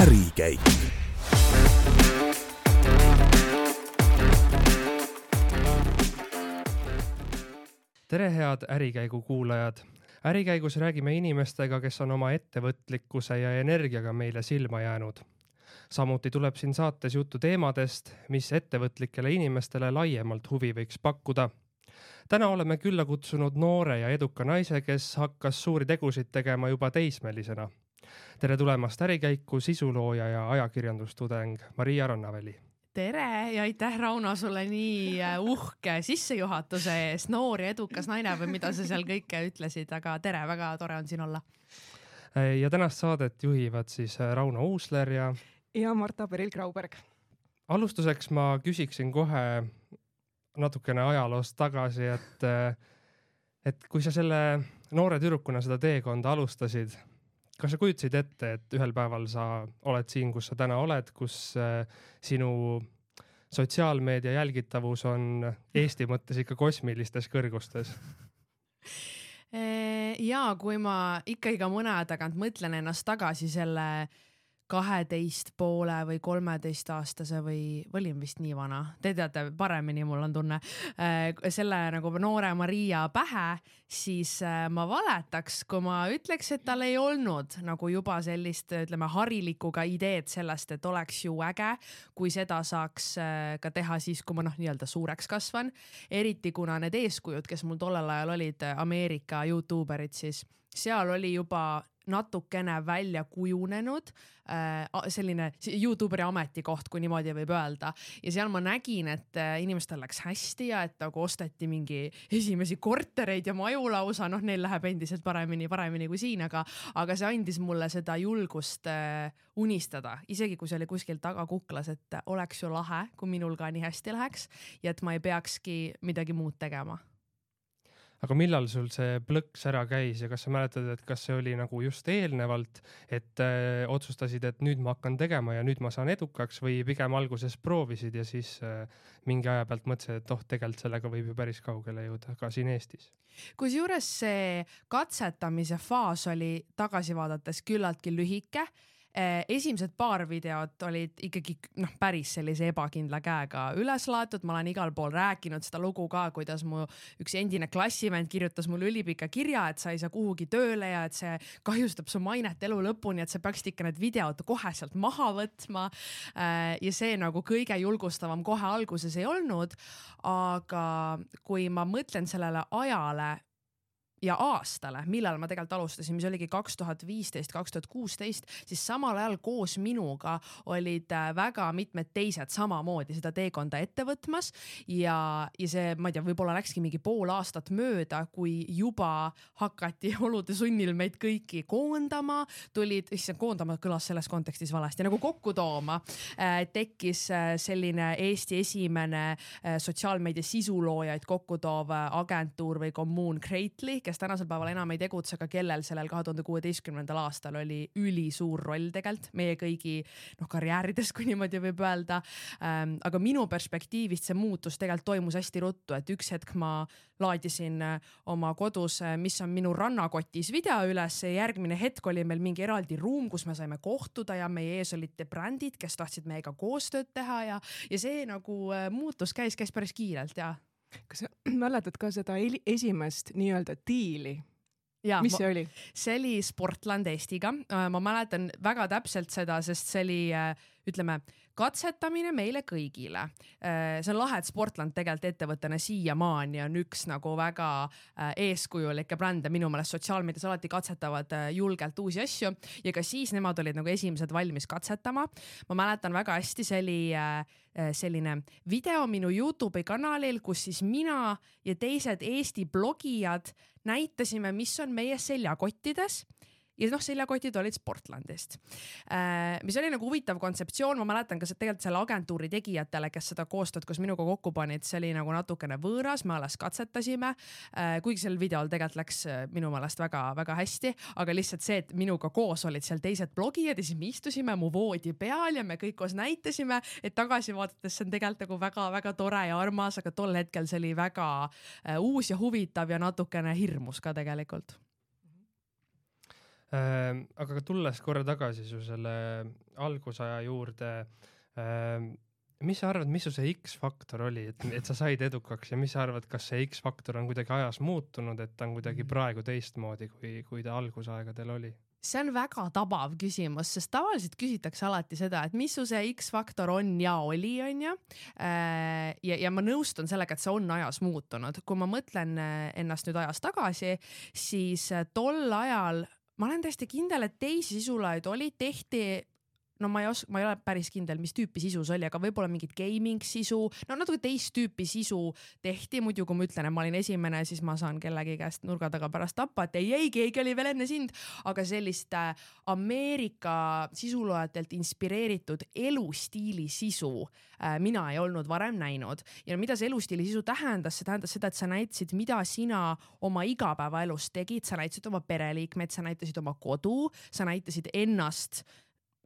ärikäik tere, head Ärikäigu kuulajad. ärikäigus räägime inimestega, kes on oma ettevõtlikkuse ja energiaga meile silma jäänud. samuti tuleb siin saates juttu teemadest, mis ettevõtlikele inimestele laiemalt huvi võiks pakkuda. täna oleme külla kutsunud noore ja eduka naise, kes hakkas suuri tegusid tegema juba teismelisena. Tere tulemast Ärikäiku sisulooja ja ajakirjandustudeng Maria Rannaväli tere ja aitäh, Rauno, sulle nii äh, uhke sissejuhatuse eest, noor ja edukas naine või mida sa seal kõike ütlesid, aga tere, väga tore on siin olla. ja tänast saadet juhivad siis äh, Rauno Uusler ja. ja Marta Peril-Grauberg. alustuseks ma küsiksin kohe natukene ajaloost tagasi, et, äh, et kui sa selle noore tüdrukuna seda teekonda alustasid kas sa kujutasid ette, et ühel päeval sa oled siin, kus sa täna oled, kus äh, sinu sotsiaalmeedia jälgitavus on Eesti mõttes ikka kosmilistes kõrgustes? ja kui ma ikkagi ka mõne aja tagant mõtlen ennast tagasi selle kaheteist poole või kolmeteistaastase või, olin vist nii vana, te teate paremini, mul on tunne, äh, selle nagu noore Maria pähe, siis äh, ma valetaks, kui ma ütleks, et tal ei olnud nagu juba sellist, ütleme, harilikku ka ideed sellest, et oleks ju äge, kui seda saaks äh, ka teha siis, kui ma noh, nii-öelda suureks kasvan. eriti kuna need eeskujud, kes mul tollel ajal olid, Ameerika Youtube erid, siis seal oli juba natukene välja kujunenud äh, selline Youtuberi ametikoht, kui niimoodi võib öelda. ja seal ma nägin, et äh, inimestel läks hästi ja et nagu osteti mingi esimesi kortereid ja maju lausa, noh, neil läheb endiselt paremini, paremini kui siin, aga, aga see andis mulle seda julgust äh, unistada, isegi kui see oli kuskil tagakuklas, et oleks ju lahe, kui minul ka nii hästi läheks ja et ma ei peakski midagi muud tegema aga millal sul see plõks ära käis ja kas sa mäletad, et kas see oli nagu just eelnevalt, et äh, otsustasid, et nüüd ma hakkan tegema ja nüüd ma saan edukaks või pigem alguses proovisid ja siis äh, mingi aja pealt mõtlesid, et oh, tegelikult sellega võib ju päris kaugele jõuda ka siin Eestis? kusjuures see katsetamise faas oli tagasi vaadates küllaltki lühike esimesed paar videot olid ikkagi noh, päris sellise ebakindla käega üles laetud, ma olen igal pool rääkinud seda lugu ka, kuidas mu üks endine klassivend kirjutas mulle ülipika kirja, et sa ei saa kuhugi tööle ja et see kahjustab su mainet elu lõpuni, et sa peaksid ikka need videod kohe sealt maha võtma. Eh, ja see nagu kõige julgustavam kohe alguses ei olnud. aga kui ma mõtlen sellele ajale ja aastale, millal ma tegelikult alustasin, mis oligi kaks tuhat viisteist, kaks tuhat kuusteist, siis samal ajal koos minuga olid äh, väga mitmed teised samamoodi seda teekonda ette võtmas ja, ja see, ma ei tea, võib-olla läkski mingi pool aastat mööda, kui juba hakati olude sunnil meid kõiki koondama, tulid, issand, koondama kõlas selles kontekstis valesti, nagu kokku tooma äh,. tekkis äh, selline Eesti esimene äh, sotsiaalmeedia sisuloojaid kokku toov äh, agentuur või kommuun Greatly kes tänasel päeval enam ei tegutse, aga kellel sellel kahe tuhande kuueteistkümnendal aastal oli ülisuur roll tegelikult meie kõigi noh, karjäärides, kui niimoodi võib öelda ähm,. aga minu perspektiivist see muutus tegelikult toimus hästi ruttu, et üks hetk ma laadisin äh, oma kodus, äh, mis on minu rannakotis video üles järgmine hetk oli meil mingi eraldi ruum, kus me saime kohtuda ja meie ees olid brändid, kes tahtsid meiega koostööd teha ja, ja see nagu äh, muutus käis, käis päris kiirelt ja kas sa mäletad ka seda esimest nii-öelda diili? Ja, mis see oli? see oli Sportland Eestiga, äh, ma mäletan väga täpselt seda, sest see oli, äh, ütleme, katsetamine meile kõigile. Äh, see on lahe, et Sportland tegelikult ettevõttena siiamaani on üks nagu väga äh, eeskujulikke brände, minu meelest sotsiaalmeedias alati katsetavad äh, julgelt uusi asju ja ka siis nemad olid nagu esimesed valmis katsetama. ma mäletan väga hästi, see oli selline video minu Youtube'i kanalil, kus siis mina ja teised Eesti blogijad näitasime, mis on meie seljakottides ja noh, seljakotid olid Sportlandist äh,, mis oli nagu huvitav kontseptsioon, ma mäletan ka tegelikult selle agentuuri tegijatele, kes seda koostööd koos minuga kokku panid, see oli nagu natukene võõras, me alles katsetasime äh,. kuigi sel videol tegelikult läks äh, minu meelest väga-väga hästi, aga lihtsalt see, et minuga koos olid seal teised blogijad ja siis me istusime mu voodi peal ja me kõik koos näitasime, et tagasi vaadates see on tegelikult nagu väga-väga tore ja armas, aga tol hetkel see oli väga uus ja huvitav ja natukene hirmus ka tegelikult. Aga tulles korra tagasi su selle algusaja juurde äh,. mis sa arvad, mis su see X-faktor oli, et, et sa said edukaks ja mis sa arvad, kas see X-faktor on kuidagi ajas muutunud, et ta on kuidagi Mhm. praegu teistmoodi, kui, kui ta algusaegadel oli? see on väga tabav küsimus, sest tavaliselt küsitakse alati seda, et mis su see X-faktor on ja oli, onju. ja, ja ma nõustun sellega, et see on ajas muutunud, kui ma mõtlen äh, ennast nüüd ajas tagasi, siis äh, tol ajal ma olen täiesti kindel, et teisi sisulaid oli, tehti no ma ei oska, ma ei ole päris kindel, mis tüüpi sisu see oli, aga võib-olla mingit gaming sisu, no natuke teist tüüpi sisu tehti, muidu kui ma ütlen, et ma olin esimene, siis ma saan kellegi käest nurga taga pärast tappa, et ei, ei, keegi oli veel enne sind, aga sellist äh, Ameerika sisuloojatelt inspireeritud elustiili sisu äh, mina ei olnud varem näinud. Ja mida see elustiili sisu tähendas, see tähendas seda, et sa näitasid, mida sina oma igapäevaelus tegid, sa näitasid oma pereliikmeid, sa näitasid oma kodu, sa näitasid ennast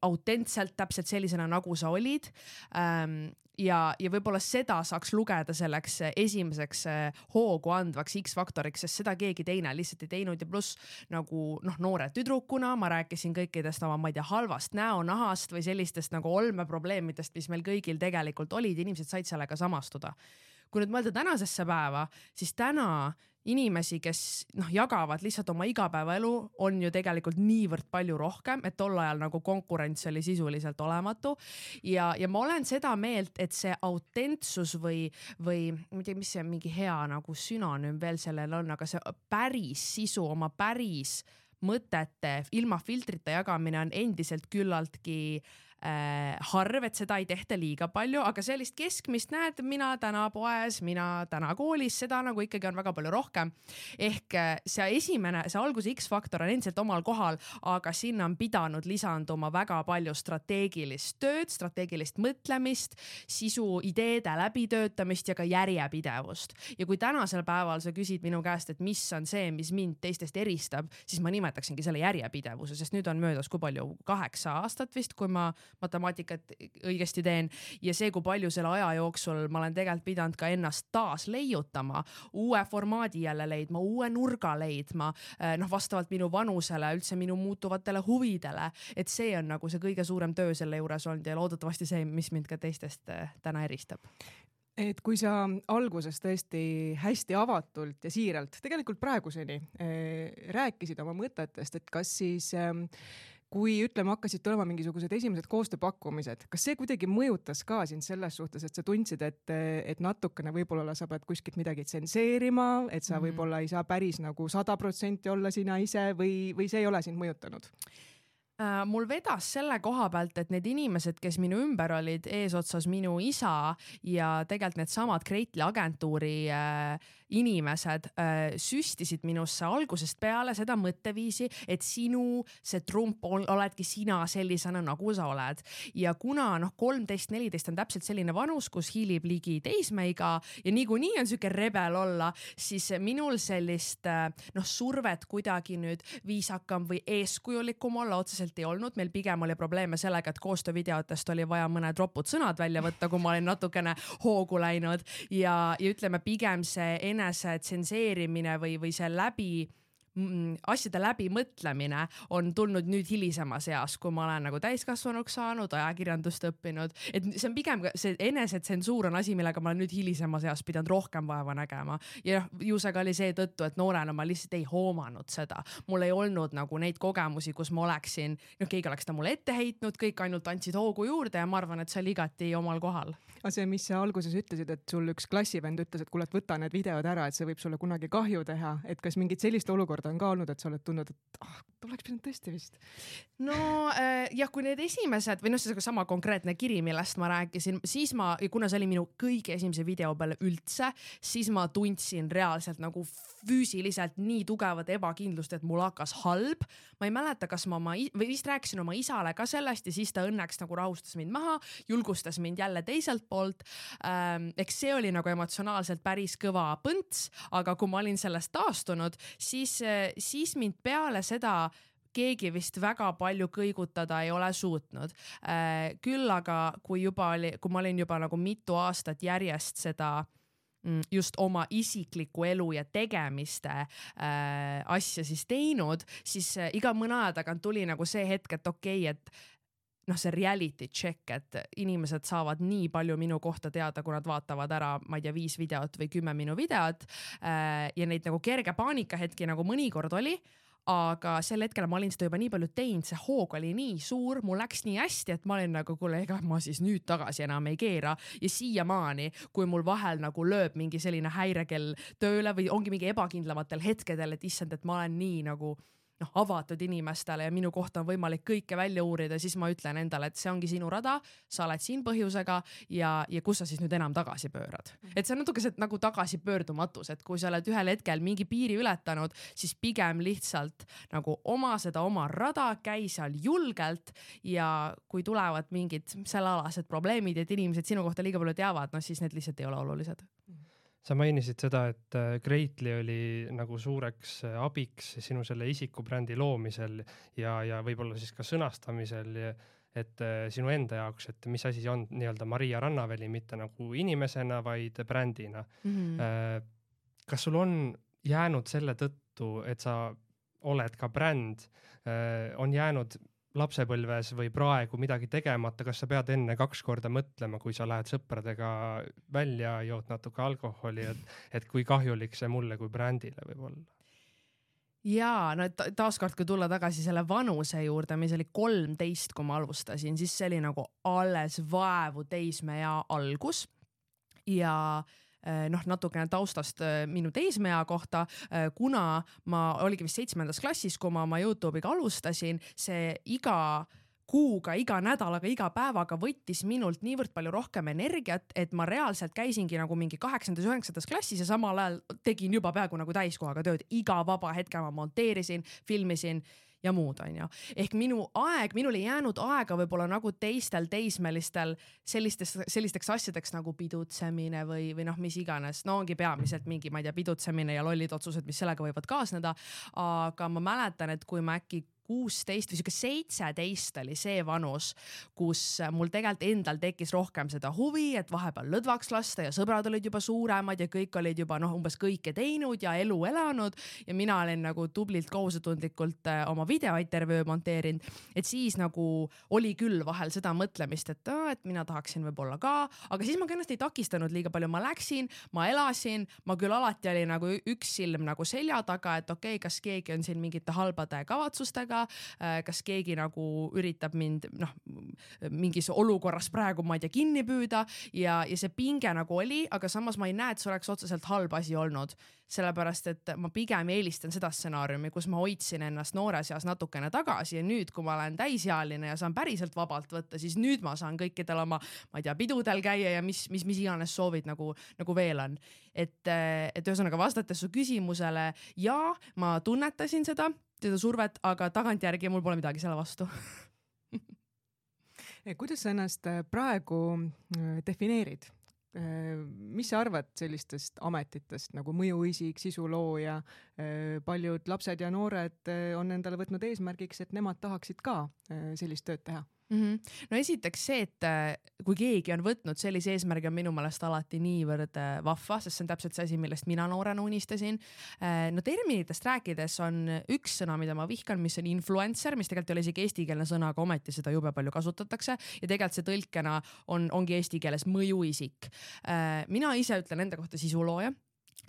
autentselt täpselt sellisena, nagu sa olid. Ähm, ja, ja võib-olla seda saaks lugeda selleks esimeseks äh, hoogu andvaks X-faktoriks, sest seda keegi teine lihtsalt ei teinud. Ja pluss nagu noh, noore tüdrukuna ma rääkisin kõikidest oma, ma ei tea, halvast näonahast või sellistest nagu olmeprobleemidest, mis meil kõigil tegelikult olid, inimesed said sellega samastuda. kui nüüd mõelda tänasesse päeva, siis täna inimesi, kes noh, jagavad lihtsalt oma igapäevaelu, on ju tegelikult niivõrd palju rohkem, et tol ajal nagu konkurents oli sisuliselt olematu. ja, ja ma olen seda meelt, et see autentsus või, või ma ei tea, mis see mingi hea nagu sünonüüm veel sellel on, aga see päris sisu, oma päris mõtete ilma filtrita jagamine on endiselt küllaltki äh, harv, et seda ei tehta liiga palju, aga sellist keskmist näed, mina täna poes, mina täna koolis, seda nagu ikkagi on väga palju rohkem. ehk äh, see esimene, see alguse X-faktor on endiselt omal kohal, aga sinna on pidanud lisanduma väga palju strateegilist tööd, strateegilist mõtlemist, sisu, ideede läbitöötamist ja ka järjepidevust. ja kui tänasel päeval sa küsid minu käest, et mis on see, mis mind teistest eristab, siis ma nimetaksingi selle järjepidevuse, sest nüüd on möödas, kui palju, kaheksa aastat vist, kui ma matemaatikat õigesti teen. Ja see, kui palju selle aja jooksul ma olen tegelikult pidanud ka ennast taas leiutama, uue formaadi jälle leidma, uue nurga leidma, noh, vastavalt minu vanusele, üldse minu muutuvatele huvidele, et see on nagu see kõige suurem töö selle juures olnud ja loodetavasti see, mis mind ka teistest äh, täna eristab. Et kui sa alguses tõesti hästi avatult ja siiralt, tegelikult praeguseni äh, rääkisid oma mõtetest, et kas siis äh, kui ütleme, hakkasid tulema mingisugused esimesed koostööpakkumised, kas see kuidagi mõjutas ka sind selles suhtes, et sa tundsid, et, et natukene võib-olla sa pead kuskilt midagi tsenseerima, et sa mm -hmm. võib-olla ei saa päris nagu sada protsenti olla sina ise või, või see ei ole sind mõjutanud? Uh, mul vedas selle koha pealt, et need inimesed, kes minu ümber olid, eesotsas minu isa ja tegelikult needsamad Kreitli agentuuri uh, inimesed äh, süstisid minusse algusest peale seda mõtteviisi, et sinu see trump ol, oledki sina sellisena, nagu sa oled. ja kuna noh, kolmteist, neliteist on täpselt selline vanus, kus hiilib ligi teismeiga ja niikuinii on sihuke rebel olla, siis minul sellist äh, noh, survet kuidagi nüüd viisakam või eeskujulikum olla otseselt ei olnud. meil pigem oli probleeme sellega, et koostöövideotest oli vaja mõned ropud sõnad välja võtta, kui ma olin natukene hoogu läinud ja, ja ütleme pigem see enese tsenseerimine või, või see läbi mm, asjade läbimõtlemine on tulnud nüüd hilisemas eas, kui ma olen nagu täiskasvanuks saanud, ajakirjandust õppinud, et see on pigem see enesetsensuur on asi, millega ma olen nüüd hilisemas eas pidanud rohkem vaeva nägema. Ja noh, ju see ka oli seetõttu, et noorena ma lihtsalt ei hoomanud seda, mul ei olnud nagu neid kogemusi, kus ma oleksin, noh, keegi oleks ta mulle ette heitnud, kõik ainult andsid hoogu juurde ja ma arvan, et see oli igati omal kohal. Aga see, mis sa alguses ütlesid, et sul üks klassivend ütles, et kuule, et võta need videod ära, et see võib sulle kunagi kahju teha, et kas mingit sellist olukorda on ka olnud, et sa oled tundnud, et ah, oleks pidanud tõesti vist? no äh, jah, kui need esimesed või noh, seesama konkreetne kiri, millest ma rääkisin, siis ma, kuna see oli minu kõige esimese video peale üldse, siis ma tundsin reaalselt nagu füüsiliselt nii tugevat ebakindlust, et mul hakkas halb. ma ei mäleta, kas ma oma või vist rääkisin oma isale ka sellest ja siis ta õnneks nagu rahustas mind maha, julgustas mind jälle teiselt poolt ähm,. eks see oli nagu emotsionaalselt päris kõva põnts, aga kui ma olin sellest taastunud, siis, siis mind peale seda keegi vist väga palju kõigutada ei ole suutnud. küll aga, kui juba oli, kui ma olin juba nagu mitu aastat järjest seda mm, just oma isikliku elu ja tegemiste äh, asja siis teinud, siis äh, iga mõne aja tagant tuli nagu see hetk, et okei okay,, et noh, see reality check, et inimesed saavad nii palju minu kohta teada, kui nad vaatavad ära, ma ei tea, viis videot või kümme minu videot äh,. ja neid nagu kerge paanikahetki nagu mõnikord oli aga sel hetkel ma olin seda juba nii palju teinud, see hoog oli nii suur, mul läks nii hästi, et ma olin nagu, kuule, ega ma siis nüüd tagasi enam ei keera. Ja siiamaani, kui mul vahel nagu lööb mingi selline häirekell tööle või ongi mingi ebakindlamatel hetkedel, et issand, et ma olen nii nagu noh, avatud inimestele ja minu kohta on võimalik kõike välja uurida, siis ma ütlen endale, et see ongi sinu rada, sa oled siin põhjusega ja, ja kus sa siis nüüd enam tagasi pöörad. Mhm. et see on natuke see nagu tagasipöördumatus, et kui sa oled ühel hetkel mingi piiri ületanud, siis pigem lihtsalt nagu oma seda oma rada, käi seal julgelt ja kui tulevad mingid sellealased probleemid, et inimesed sinu kohta liiga palju teavad, noh siis need lihtsalt ei ole olulised mm. -hmm sa mainisid seda, et äh, Greatly oli nagu suureks äh, abiks sinu selle isikubrändi loomisel ja, ja võib-olla siis ka sõnastamisel, et äh, sinu enda jaoks, et mis asi on nii-öelda Maria Rannaväli mitte nagu inimesena, vaid brändina mm. -hmm. kas sul on jäänud selle tõttu, et sa oled ka bränd, on jäänud lapsepõlves või praegu midagi tegemata, kas sa pead enne kaks korda mõtlema, kui sa lähed sõpradega välja, jood natuke alkoholi, et, et kui kahjulik see mulle kui brändile võib olla? ja no taaskord, kui tulla tagasi selle vanuse juurde, mis oli kolmteist, kui ma alustasin, siis see oli nagu alles vaevu teismeea algus ja Äh, noh, natukene taustast äh, minu teismeea kohta, äh, kuna ma oligi vist seitsmendas klassis, kui ma oma Youtube'iga alustasin, see iga kuuga, iga nädalaga, iga päevaga võttis minult niivõrd palju rohkem energiat, et ma reaalselt käisingi nagu mingi kaheksandas, üheksandas klassis ja samal ajal tegin juba peaaegu nagu täiskohaga tööd, iga vaba hetke ma monteerisin, filmisin ja muud, onju. ehk minu aeg, minul ei jäänud aega võib-olla nagu teistel teismelistel sellistes, sellisteks asjadeks nagu pidutsemine või, või noh, mis iganes, no ongi peamiselt mingi, ma ei tea, pidutsemine ja lollid otsused, mis sellega võivad kaasneda. aga ma mäletan, et kui ma äkki kuusteist või sihuke seitseteist oli see vanus, kus mul tegelikult endal tekkis rohkem seda huvi, et vahepeal lõdvaks lasta ja sõbrad olid juba suuremad ja kõik olid juba noh, umbes kõike teinud ja elu elanud. Ja mina olin nagu tublilt kohusetundlikult äh, oma videoid terve öö monteerinud. et siis nagu oli küll vahel seda mõtlemist, et, et mina tahaksin võib-olla ka, aga siis ma ka ennast ei takistanud liiga palju, ma läksin, ma elasin, ma küll alati oli nagu üks silm nagu selja taga, et okei okay,, kas keegi on siin mingite halbade kavatsustega sellega, äh, kas keegi nagu üritab mind noh, mingis olukorras praegu ma ei tea kinni püüda ja, ja see pinge nagu oli, aga samas ma ei näe, et see oleks otseselt halb asi olnud sellepärast et ma pigem eelistan seda stsenaariumi, kus ma hoidsin ennast noores eas natukene tagasi ja nüüd, kui ma olen täisealine ja saan päriselt vabalt võtta, siis nüüd ma saan kõikidel oma, ma ei tea, pidudel käia ja mis, mis, mis iganes soovid nagu, nagu veel on. et, et ühesõnaga vastates su küsimusele, ja ma tunnetasin seda seda survet, aga tagantjärgi mul pole midagi selle vastu kuidas sa ennast äh, praegu äh, defineerid? Äh, mis sa arvad sellistest ametitest nagu mõjuisik, sisulooja? paljud lapsed ja noored on endale võtnud eesmärgiks, et nemad tahaksid ka sellist tööd teha mm. -hmm. no esiteks see, et äh, kui keegi on võtnud sellise eesmärgi, on minu meelest alati niivõrd äh, vahva, sest see on täpselt see asi, millest mina noorena unistasin. Äh, no terminitest rääkides on üks sõna, mida ma vihkan, mis on influencer, mis tegelikult ei ole isegi eestikeelne sõna, aga ometi seda jube palju kasutatakse ja tegelikult see tõlkena on, ongi eesti keeles mõjuisik. mina ise ütlen enda kohta sisulooja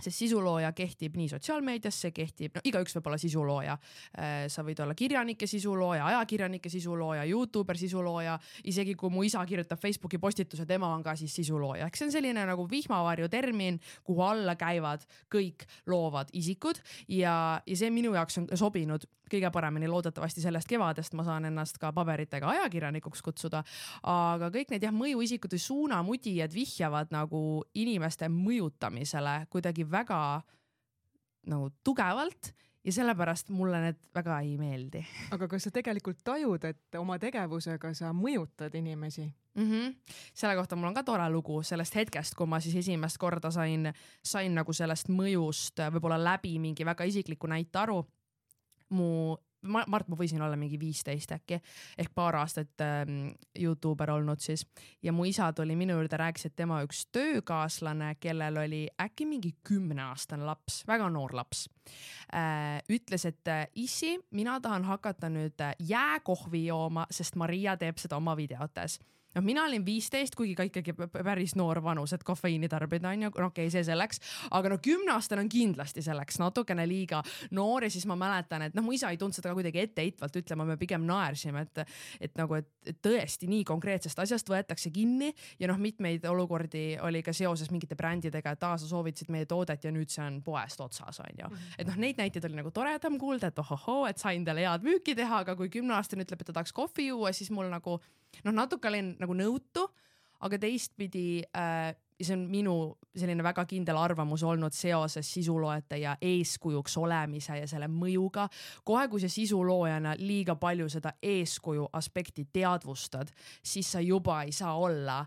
sest sisulooja kehtib nii sotsiaalmeedias, see kehtib, no igaüks võib olla sisulooja. Äh, sa võid olla kirjanike sisulooja, ajakirjanike sisulooja, Youtuber sisulooja, isegi kui mu isa kirjutab Facebooki postituse, tema on ka siis sisulooja, ehk see on selline nagu vihmavarju termin, kuhu alla käivad kõik loovad isikud ja, ja see minu jaoks on sobinud kõige paremini loodetavasti sellest kevadest ma saan ennast ka paberitega ajakirjanikuks kutsuda. aga kõik need jah, mõjuisikud või suunamudijad vihjavad nagu inimeste mõjutamisele kuidagi väga nagu tugevalt ja sellepärast mulle need väga ei meeldi. aga kas sa tegelikult tajud, et oma tegevusega sa mõjutad inimesi? mm. -hmm. selle kohta mul on ka tore lugu sellest hetkest, kui ma siis esimest korda sain, sain nagu sellest mõjust võib-olla läbi mingi väga isikliku näite aru mu Mart, ma võisin olla mingi viisteist äkki ehk paar aastat ähm, Youtuber olnud siis. Ja mu isa tuli minu juurde, rääkis, et tema üks töökaaslane, kellel oli äkki mingi kümneaastane laps, väga noor laps äh,, ütles, et äh, issi, mina tahan hakata nüüd äh, jääkohvi jooma, sest Maria teeb seda oma videotes noh, mina olin viisteist, kuigi ka ikkagi päris noor vanus, et kofeiini tarbida onju, no okei okay,, see selleks, aga no kümneaastane on kindlasti selleks natukene liiga noor ja siis ma mäletan, et noh, mu isa ei tulnud seda ka kuidagi etteheitvalt ütlema, me pigem naersime, et, et nagu, et tõesti nii konkreetsest asjast võetakse kinni ja noh, mitmeid olukordi oli ka seoses mingite brändidega, et aa, sa soovitasid meie toodet ja nüüd see on poest otsas onju. Mhm. et noh, neid näiteid oli nagu toredam kuulda, et ohohoo, et sain talle head müüki teha, aga kui kümneaastane ütleb, et ta tahaks kohvi juua, siis mul nagu noh, natuke olin nagu nõutu, aga teistpidi äh, see on minu selline väga kindel arvamus olnud seoses sisuloojate ja eeskujuks olemise ja selle mõjuga. kohe, kui sa sisuloojana liiga palju seda eeskuju aspekti teadvustad, siis sa juba ei saa olla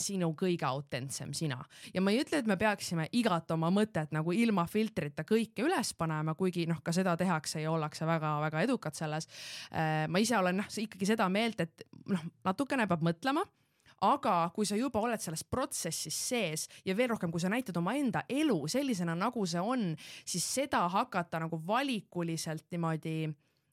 sinu kõige autentsem sina. ja ma ei ütle, et me peaksime igat oma mõtet nagu ilma filtrita kõike üles panema, kuigi noh, ka seda tehakse ja ollakse väga-väga edukad selles. Äh, ma ise olen noh, ikkagi seda meelt, et noh, natukene peab mõtlema aga kui sa juba oled selles protsessis sees ja veel rohkem, kui sa näitad omaenda elu sellisena, nagu see on, siis seda hakata nagu valikuliselt niimoodi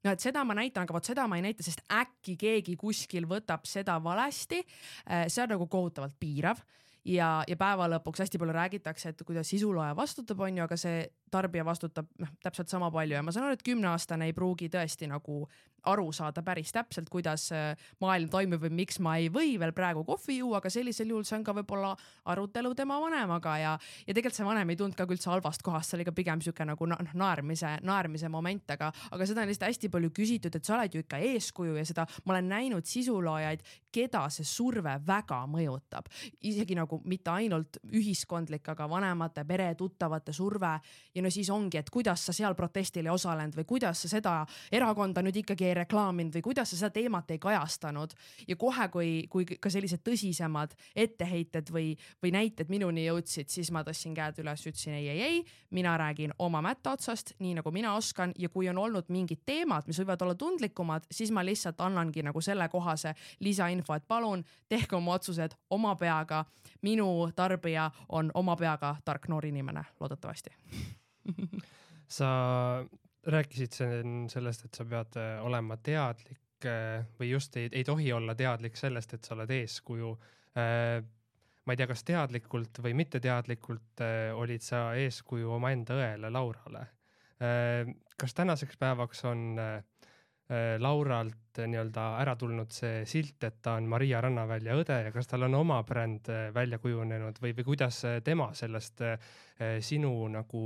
no et seda ma näitan, aga vot seda ma ei näita, sest äkki keegi kuskil võtab seda valesti. Äh, see on nagu kohutavalt piirav ja, ja päeva lõpuks hästi palju räägitakse, et kuidas sisulooja vastutab, onju, aga see tarbija vastutab noh, täpselt sama palju ja ma saan aru, et kümneaastane ei pruugi tõesti nagu aru saada päris täpselt, kuidas äh, maailm toimib või miks ma ei või veel praegu kohvi juua, aga sellisel juhul see on ka võib-olla arutelu tema vanemaga ja, ja tegelikult see vanem ei tulnud ka üldse halvast kohast, see oli ka pigem sihuke nagu noh naermise, naermise moment, aga, aga seda on lihtsalt hästi palju küsitud, et sa oled ju ikka eeskuju ja seda ma olen näinud sisuloojaid, keda see surve väga mõjutab, isegi nagu mitte ainult ühiskondlik, aga vanemate, pere, tuttavate surve ja no siis ongi, et kuidas sa seal protestil ei osalenud või kuidas sa seda erakonda nüüd ikkagi ei reklaaminud või kuidas sa seda teemat ei kajastanud. ja kohe, kui, kui ka sellised tõsisemad etteheited või, või näited minuni jõudsid, siis ma tõstsin käed üles, ütlesin ei, ei, ei, mina räägin oma mätta otsast, nii nagu mina oskan ja kui on olnud mingid teemad, mis võivad olla tundlikumad, siis ma lihtsalt annangi nagu sellekohase lisainfo, et palun tehke oma otsused oma peaga. minu tarbija on oma peaga tark noor inimene, loodetavasti sa rääkisid sellest, et sa pead äh, olema teadlik äh, või just ei, ei tohi olla teadlik sellest, et sa oled eeskuju. Äh, ma ei tea, kas teadlikult või mitteteadlikult olid sa eeskuju omaenda õele Laurale. kas tänaseks päevaks on Lauralt nii-öelda ära tulnud see silt, et ta on Maria Rannavälja õde ja kas tal on oma bränd välja kujunenud või, või kuidas tema sellest sinu nagu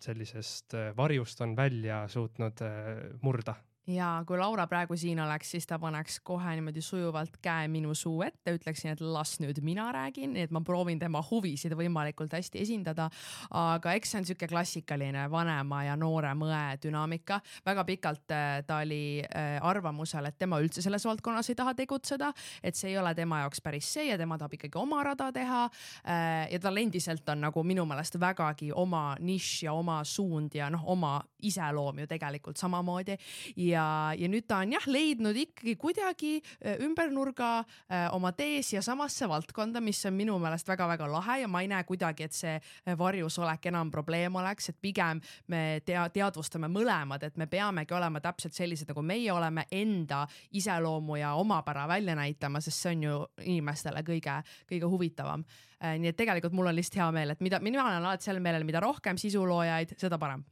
sellisest äh, varjust on välja suutnud äh, murda ja kui Laura praegu siin oleks, siis ta paneks kohe niimoodi sujuvalt käe minu suu ette, ütleksin, et las nüüd mina räägin, nii et ma proovin tema huvisid võimalikult hästi esindada. aga eks see on sihuke klassikaline vanema ja noore mõe dünaamika. väga pikalt äh, ta oli äh, arvamusel, et tema üldse selles valdkonnas ei taha tegutseda, et see ei ole tema jaoks päris see ja tema tahab ikkagi oma rada teha. Äh, ja tal endiselt on nagu minu meelest vägagi oma nišš ja oma suund ja noh, oma iseloom ju tegelikult samamoodi. Ja, ja nüüd ta on jah leidnud ikkagi kuidagi äh, ümber nurga äh, oma tee siia samasse valdkonda, mis on minu meelest väga-väga lahe. Ja ma ei näe kuidagi, et see äh, varjusolek enam probleem oleks, et pigem me tea, teadvustame mõlemad, et me peamegi olema täpselt sellised, nagu meie oleme, enda iseloomu ja omapära välja näitama, sest see on ju inimestele kõige-kõige huvitavam. nii et tegelikult mul on lihtsalt hea meel, et mida, mina olen alati sel meelel, mida rohkem sisuloojaid, seda parem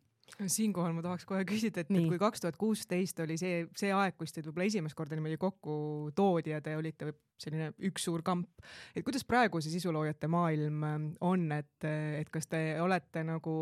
siinkohal ma tahaks kohe küsida, et, et kui kaks tuhat kuusteist oli see, see aeg, kus teid võib-olla esimest korda niimoodi kokku toodi ja te olite selline üks suur kamp, et kuidas praegu see sisuloojate maailm ähm, on, et, et kas te olete nagu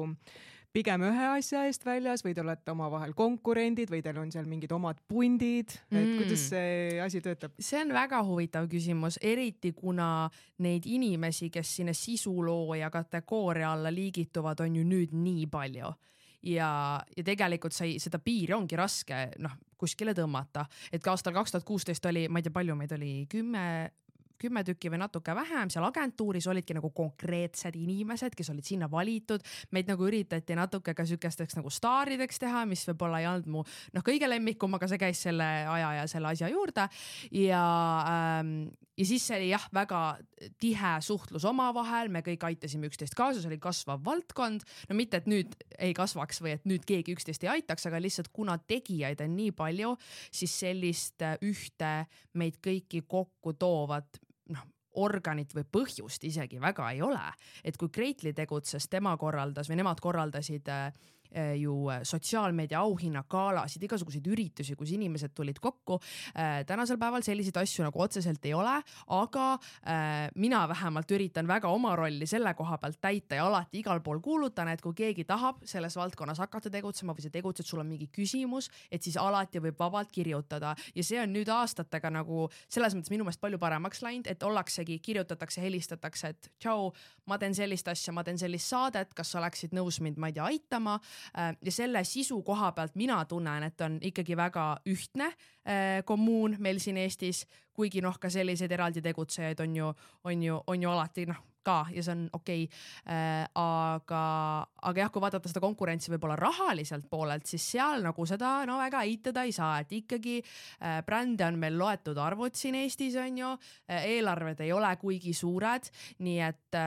pigem ühe asja eest väljas või te olete omavahel konkurendid või teil on seal mingid omad pundid, et mm. kuidas see asi töötab? see on väga huvitav küsimus, eriti kuna neid inimesi, kes sinna sisulooja kategooria alla liigituvad, on ju nüüd nii palju ja, ja tegelikult sai seda piiri ongi raske noh kuskile tõmmata, et ka aastal kaks tuhat kuusteist oli, ma ei tea, palju meid oli, kümme kümme tükki või natuke vähem, seal agentuuris olidki nagu konkreetsed inimesed, kes olid sinna valitud. meid nagu üritati natuke ka sihukesteks nagu staarideks teha, mis võib-olla ei olnud mu noh, kõige lemmikum, aga see käis selle aja ja selle asja juurde ja ähm, ja siis see oli jah, väga tihe suhtlus omavahel, me kõik aitasime üksteist kaasa, see oli kasvav valdkond. no mitte, et nüüd ei kasvaks või et nüüd keegi üksteist ei aitaks, aga lihtsalt kuna tegijaid on nii palju, siis sellist ühte meid kõiki kokku toovat noh, organit või põhjust isegi väga ei ole. et kui Kreitli tegutses, tema korraldas või nemad korraldasid äh, ju eh, sotsiaalmeedia auhinnagalasid, igasuguseid üritusi, kus inimesed tulid kokku. Eh, tänasel päeval selliseid asju nagu otseselt ei ole, aga mina vähemalt üritan väga oma rolli selle koha pealt täita ja alati igal pool kuulutan, et kui keegi tahab selles valdkonnas hakata tegutsema või sa tegutsed, sul on mingi küsimus, et siis alati võib vabalt kirjutada ja see on nüüd aastatega nagu selles mõttes minu meelest palju paremaks läinud, et ollaksegi, kirjutatakse, helistatakse, et tšau, ma teen sellist asja, ma teen sellist saadet, kas sa oleksid nõus mind, ma ei tea, aitama Äh, ja selle sisu koha pealt mina tunnen, et on ikkagi väga ühtne äh, kommuun meil siin Eestis, kuigi noh, ka selliseid eraldi tegutsejaid on ju, on ju, on ju alati noh ka ja see on okei. Okay.. Äh, aga, aga jah, kui vaadata seda konkurentsi võib-olla rahaliselt poolelt, siis seal nagu seda no väga eitada ei saa, et ikkagi äh, brände on meil loetud arvud siin Eestis on ju, äh, eelarved ei ole kuigi suured, nii et,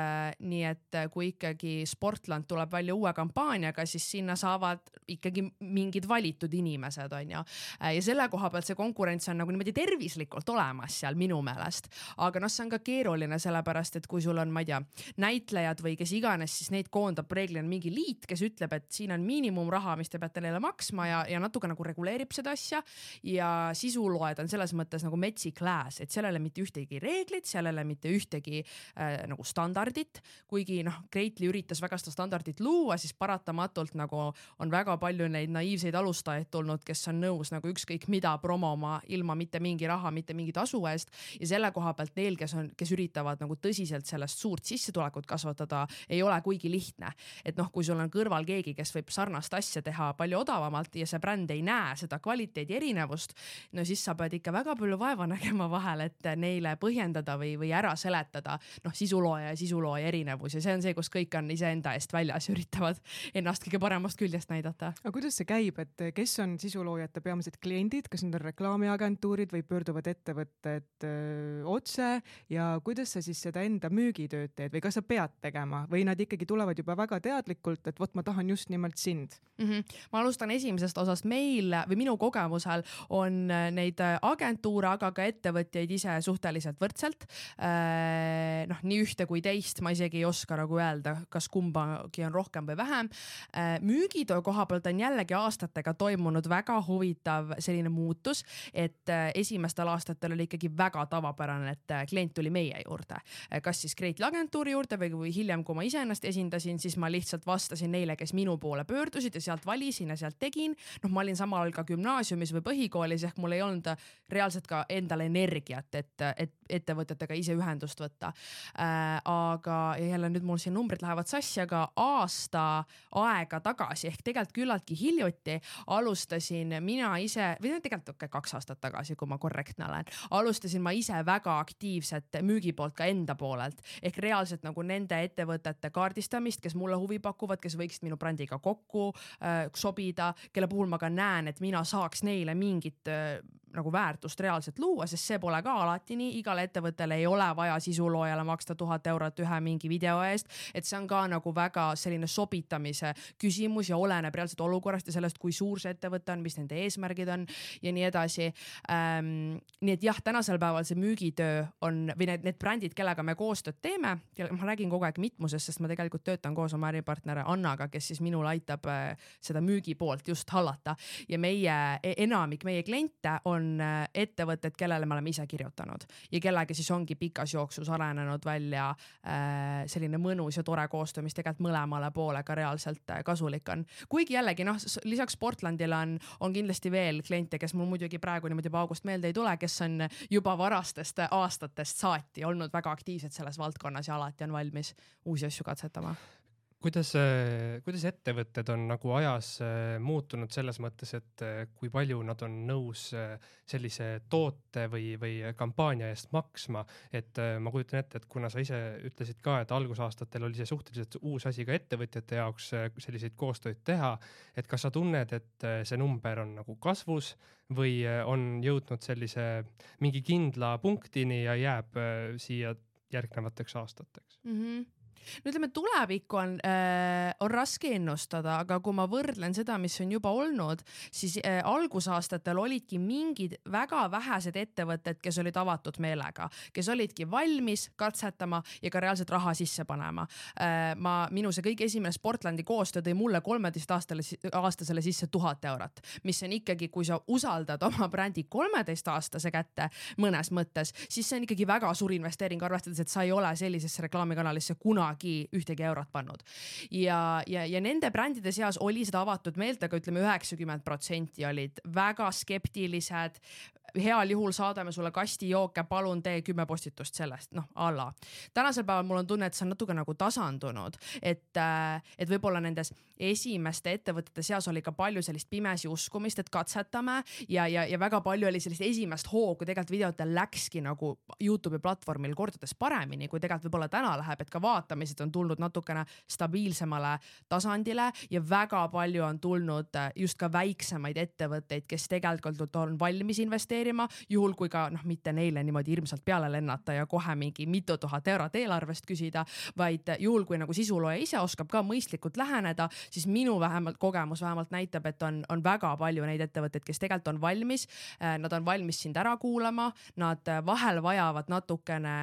nii et kui ikkagi Sportland tuleb välja uue kampaaniaga, siis sinna saavad ikkagi mingid valitud inimesed on ju. ja selle koha pealt see konkurents on nagu niimoodi tervislikult olemas seal minu meelest, aga noh, see on ka keeruline, sellepärast et kui sul on, ma ei tea, tea, näitlejad või kes iganes, siis neid koondab reeglina mingi liit, kes ütleb, et siin on miinimumraha, mis te peate neile maksma ja, ja natuke nagu reguleerib seda asja. ja sisuloojad on selles mõttes nagu metsik lääs, et seal ei ole mitte ühtegi reeglit, seal ei ole mitte ühtegi äh, nagu standardit, kuigi noh, Kreitli üritas väga seda standardit luua, siis paratamatult nagu on väga palju neid naiivseid alustajaid tulnud, kes on nõus nagu ükskõik mida promoma ilma mitte mingi raha, mitte mingi tasu eest ja selle koha pealt neil, kes on, kes üritavad nagu tõsiselt sellest suurt suurt sissetulekut kasvatada ei ole kuigi lihtne. et noh, kui sul on kõrval keegi, kes võib sarnast asja teha palju odavamalt ja see bränd ei näe seda kvaliteedi erinevust, no siis sa pead ikka väga palju vaeva nägema vahel, et neile põhjendada või, või ära seletada noh, sisulooja ja sisulooja erinevus ja see on see, kus kõik on iseenda eest väljas ja üritavad ennast kõige paremast küljest näidata. aga kuidas see käib, et kes on sisuloojate peamised kliendid, kas need on reklaamiagentuurid või pöörduvad ettevõtted öö, otse ja kuidas sa siis seda enda müügitööd koostööd teed või kas sa pead tegema või nad ikkagi tulevad juba väga teadlikult, et vot ma tahan just nimelt sind mm? -hmm. ma alustan esimesest osast. meil või minu kogemusel on neid agentuure, aga ka ettevõtjaid ise suhteliselt võrdselt. Äh, noh, nii ühte kui teist ma isegi ei oska nagu öelda, kas kumbagi on rohkem või vähem. Äh, müügitöö koha pealt on jällegi aastatega toimunud väga huvitav selline muutus, et äh, esimestel aastatel oli ikkagi väga tavapärane, et klient tuli meie juurde, kas siis Great Lage agentuuri juurde või, või hiljem, kui ma iseennast esindasin, siis ma lihtsalt vastasin neile, kes minu poole pöördusid ja sealt valisin ja sealt tegin. noh, ma olin samal ajal ka gümnaasiumis või põhikoolis ehk mul ei olnud reaalselt ka endal energiat, et, et ettevõtetega ise ühendust võtta äh,. aga jälle nüüd mul siin numbrid lähevad sassi, aga aasta aega tagasi ehk tegelikult küllaltki hiljuti alustasin mina ise või tegelikult okei okay, kaks aastat tagasi, kui ma korrektne olen, alustasin ma ise väga aktiivset müügi poolt ka enda poolelt ehk reaalselt nagu nende ettevõtete kaardistamist, kes mulle huvi pakuvad, kes võiksid minu brändiga kokku äh, sobida, kelle puhul ma ka näen, et mina saaks neile mingit äh, nagu väärtust reaalselt luua, sest see pole ka alati nii, igale ettevõttele ei ole vaja sisuloojale maksta tuhat eurot ühe mingi video eest, et see on ka nagu väga selline sobitamise küsimus ja oleneb reaalselt olukorrast ja sellest, kui suur see ettevõte on, mis nende eesmärgid on ja nii edasi. Ähm,. nii et jah, tänasel päeval see müügitöö on või need, need brändid, kellega me koostööd teeme, ma räägin kogu aeg mitmusest, sest ma tegelikult töötan koos oma äripartneri Annaga, kes siis minul aitab äh, seda müügipoolt just hallata. Ja meie e-, enamik meie kliente on on äh, ettevõtted, kellele me oleme ise kirjutanud ja kellega siis ongi pikas jooksus arenenud välja äh, selline mõnus ja tore koostöö, mis tegelikult mõlemale poole ka reaalselt äh, kasulik on. kuigi jällegi noh, lisaks Portlandile on, on kindlasti veel kliente, kes mul muidugi praegu niimoodi paugust meelde ei tule, kes on juba varastest aastatest saati olnud väga aktiivsed selles valdkonnas ja alati on valmis uusi asju katsetama kuidas, kuidas ettevõtted on nagu ajas äh, muutunud selles mõttes, et äh, kui palju nad on nõus äh, sellise toote või, või kampaania eest maksma, et ma kujutan ette, et kuna sa ise ütlesid ka, et algusaastatel oli see suhteliselt uus asi ka ettevõtjate jaoks selliseid koostöid teha, et kas sa tunned, et see number on nagu kasvus või on jõudnud sellise mingi kindla punktini ja jääb siia järgnevateks aastateks mm? -hmm no ütleme, tulevikku on äh,, on raske ennustada, aga kui ma võrdlen seda, mis on juba olnud, siis äh, algusaastatel olidki mingid väga vähesed ettevõtted, kes olid avatud meelega, kes olidki valmis katsetama ja ka reaalselt raha sisse panema äh,. ma, minu see kõige esimene Sportlandi koostöö tõi mulle kolmeteistaastale, aastasele sisse tuhat eurot, mis on ikkagi, kui sa usaldad oma brändi kolmeteistaastase kätte mõnes mõttes, siis see on ikkagi väga suur investeering, arvestades, et sa ei ole sellisesse reklaamikanalisse kunagi kunagi ühtegi eurot pannud. ja, ja, ja nende brändide seas oli seda avatud meelt, aga ütleme, üheksakümmend protsenti olid väga skeptilised, heal juhul saadame sulle kasti jooke, palun tee kümme postitust sellest, noh a la. tänasel päeval mul on tunne, et see on natuke nagu tasandunud, et, äh, et võib-olla nendes esimeste ettevõtete seas oli ka palju sellist pimesi uskumist, et katsetame ja, ja, ja väga palju oli sellist esimest hoogu tegelikult videotel läkski nagu Youtube'i platvormil kordades paremini, kui tegelikult võib-olla täna läheb, et ka vaatamised on tulnud natukene stabiilsemale tasandile ja väga palju on tulnud äh, just ka väiksemaid ettevõtteid, kes tegelikult on valmis investeerima investeerima, juhul kui ka noh, mitte neile niimoodi hirmsalt peale lennata ja kohe mingi mitu tuhat eurot eelarvest küsida, vaid juhul kui nagu sisulooja ise oskab ka mõistlikult läheneda, siis minu vähemalt kogemus vähemalt näitab, et on, on väga palju neid ettevõtteid, kes tegelikult on valmis. Äh, nad on valmis sind ära kuulama, nad äh, vahel vajavad natukene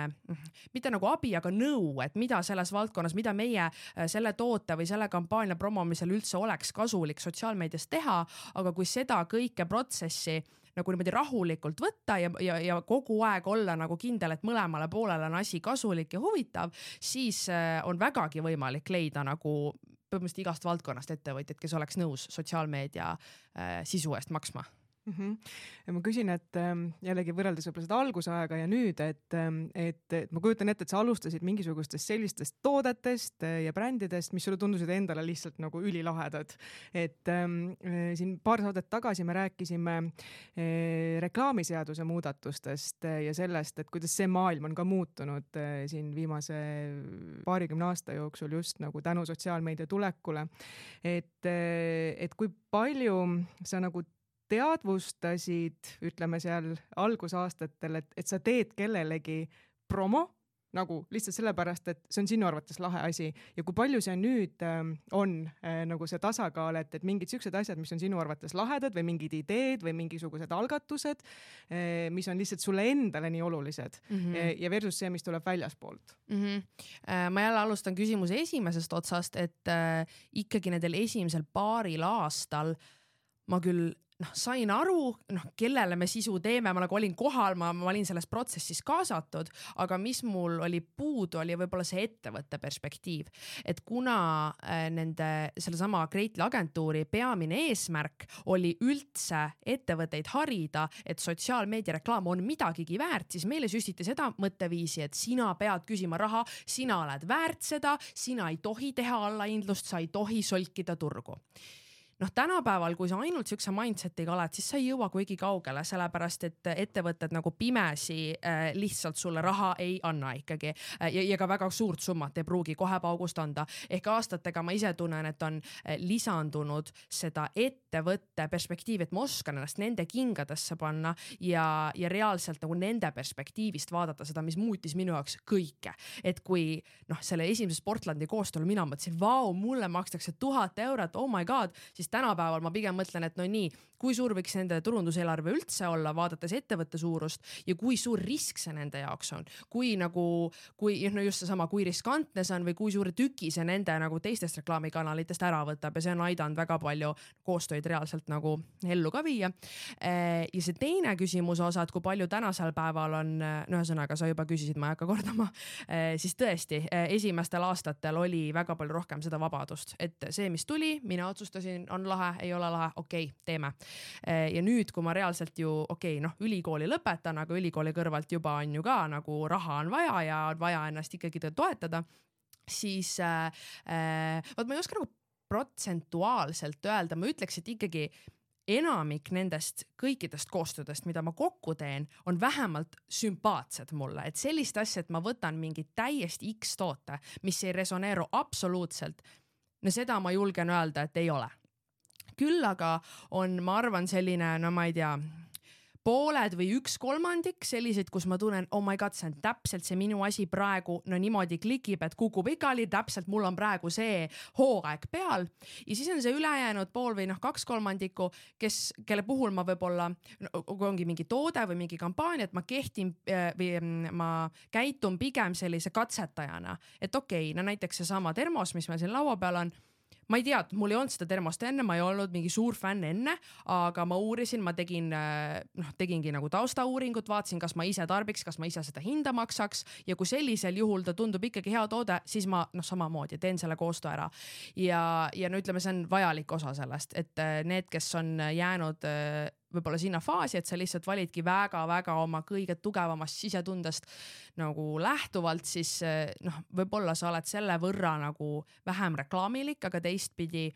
mitte nagu abi, aga nõu, et mida selles valdkonnas, mida meie äh, selle toote või selle kampaania promomisel üldse oleks kasulik sotsiaalmeedias teha, aga kui seda kõike protsessi nagu niimoodi rahulikult võtta ja, ja, ja kogu aeg olla nagu kindel, et mõlemale poolele on asi kasulik ja huvitav, siis äh, on vägagi võimalik leida nagu põhimõtteliselt igast valdkonnast ettevõtjaid, kes oleks nõus sotsiaalmeedia äh, sisu eest maksma mm. -hmm. ja ma küsin, et ähm, jällegi võrreldes võib-olla seda algusaega ja nüüd, et, ähm, et, et ma kujutan ette, et sa alustasid mingisugustest sellistest toodetest äh, ja brändidest, mis sulle tundusid endale lihtsalt nagu ülilahedad. et ähm, äh, siin paar saadet tagasi me rääkisime äh, reklaamiseaduse muudatustest äh, ja sellest, et kuidas see maailm on ka muutunud äh, siin viimase paarikümne aasta jooksul just nagu tänu sotsiaalmeedia tulekule. et äh,, et kui palju sa nagu teadvustasid, ütleme seal algusaastatel, et, et sa teed kellelegi promo nagu lihtsalt sellepärast, et see on sinu arvates lahe asi ja kui palju see nüüd äh, on äh, nagu see tasakaal, et, et mingid siuksed asjad, mis on sinu arvates lahedad või mingid ideed või mingisugused algatused äh,, mis on lihtsalt sulle endale nii olulised mm -hmm. ja versus see, mis tuleb väljaspoolt mm. -hmm. Äh, ma jälle alustan küsimuse esimesest otsast, et äh, ikkagi nendel esimesel paaril aastal ma küll noh, sain aru, noh, kellele me sisu teeme, ma nagu olin kohal, ma, ma olin selles protsessis kaasatud, aga mis mul oli puudu, oli võib-olla see ettevõtte perspektiiv. et kuna äh, nende sellesama Greatly agentuuri peamine eesmärk oli üldse ettevõtteid harida, et sotsiaalmeedia reklaam on midagigi väärt, siis meile süstiti seda mõtteviisi, et sina pead küsima raha, sina oled väärt seda, sina ei tohi teha allahindlust, sa ei tohi solkida turgu noh, tänapäeval, kui sa ainult siukse mindset'iga oled, siis sa ei jõua kuigi kaugele, sellepärast et ettevõtted nagu pimesi äh, lihtsalt sulle raha ei anna ikkagi äh, ja, ja ka väga suurt summat ei pruugi kohe paugust anda. ehk aastatega ma ise tunnen, et on äh, lisandunud seda ettevõtte perspektiivi, et ma oskan ennast nende kingadesse panna ja, ja reaalselt nagu nende perspektiivist vaadata seda, mis muutis minu jaoks kõike. et kui noh, selle esimese Sportlandi koostööl mina mõtlesin, vau, mulle makstakse tuhat eurot, oh my god, siis siis tänapäeval ma pigem mõtlen, et no nii, kui suur võiks nende turunduseelarve üldse olla, vaadates ettevõtte suurust ja kui suur risk see nende jaoks on, kui nagu, kui no just seesama, kui riskantne see on või kui suure tüki see nende nagu teistest reklaamikanalitest ära võtab ja see on aidanud väga palju koostöid reaalselt nagu ellu ka viia. Eh, ja see teine küsimuse osa, et kui palju tänasel päeval on, no ühesõnaga sa juba küsisid, ma ei hakka kordama, eh, siis tõesti eh, esimestel aastatel oli väga palju rohkem seda vabadust, et see, mis tuli, mina otsustasin, on lahe, ei ole lahe, okei okay,, teeme Eh, ja nüüd, kui ma reaalselt ju okei okay,, noh, ülikooli lõpetan, aga ülikooli kõrvalt juba on ju ka nagu raha on vaja ja on vaja ennast ikkagi toetada siis äh, vot ma ei oska nagu protsentuaalselt öelda, ma ütleks, et ikkagi enamik nendest kõikidest koostöödest, mida ma kokku teen, on vähemalt sümpaatsed mulle, et sellist asja, et ma võtan mingi täiesti X toote, mis ei resoneeru absoluutselt. no seda ma julgen öelda, et ei ole. Küll aga on, ma arvan, selline, no ma ei tea pooled või üks kolmandik selliseid, kus ma tunnen, oh my god, see on täpselt see minu asi praegu, no niimoodi klikib, et kukub pikali, täpselt mul on praegu see hooaeg peal. ja siis on see ülejäänud pool või noh, kaks kolmandikku, kes, kelle puhul ma võib-olla no,, kui ongi mingi toode või mingi kampaania, et ma kehtin äh, või mm, ma käitun pigem sellise katsetajana, et okei okay,, no näiteks seesama termos, mis meil siin laua peal on ma ei tea, mul ei olnud seda termost enne, ma ei olnud mingi suur fänn enne, aga ma uurisin, ma tegin äh, noh, tegingi nagu taustauuringut, vaatasin, kas ma ise tarbiks, kas ma ise seda hinda maksaks ja kui sellisel juhul ta tundub ikkagi hea toode, siis ma noh, samamoodi teen selle koostöö ära. ja, ja no ütleme, see on vajalik osa sellest, et äh, need, kes on jäänud äh, võib-olla sinna faasi, et sa lihtsalt validki väga-väga oma kõige tugevamast sisetundest nagu lähtuvalt, siis eh, noh, võib-olla sa oled selle võrra nagu vähem reklaamilik, aga teistpidi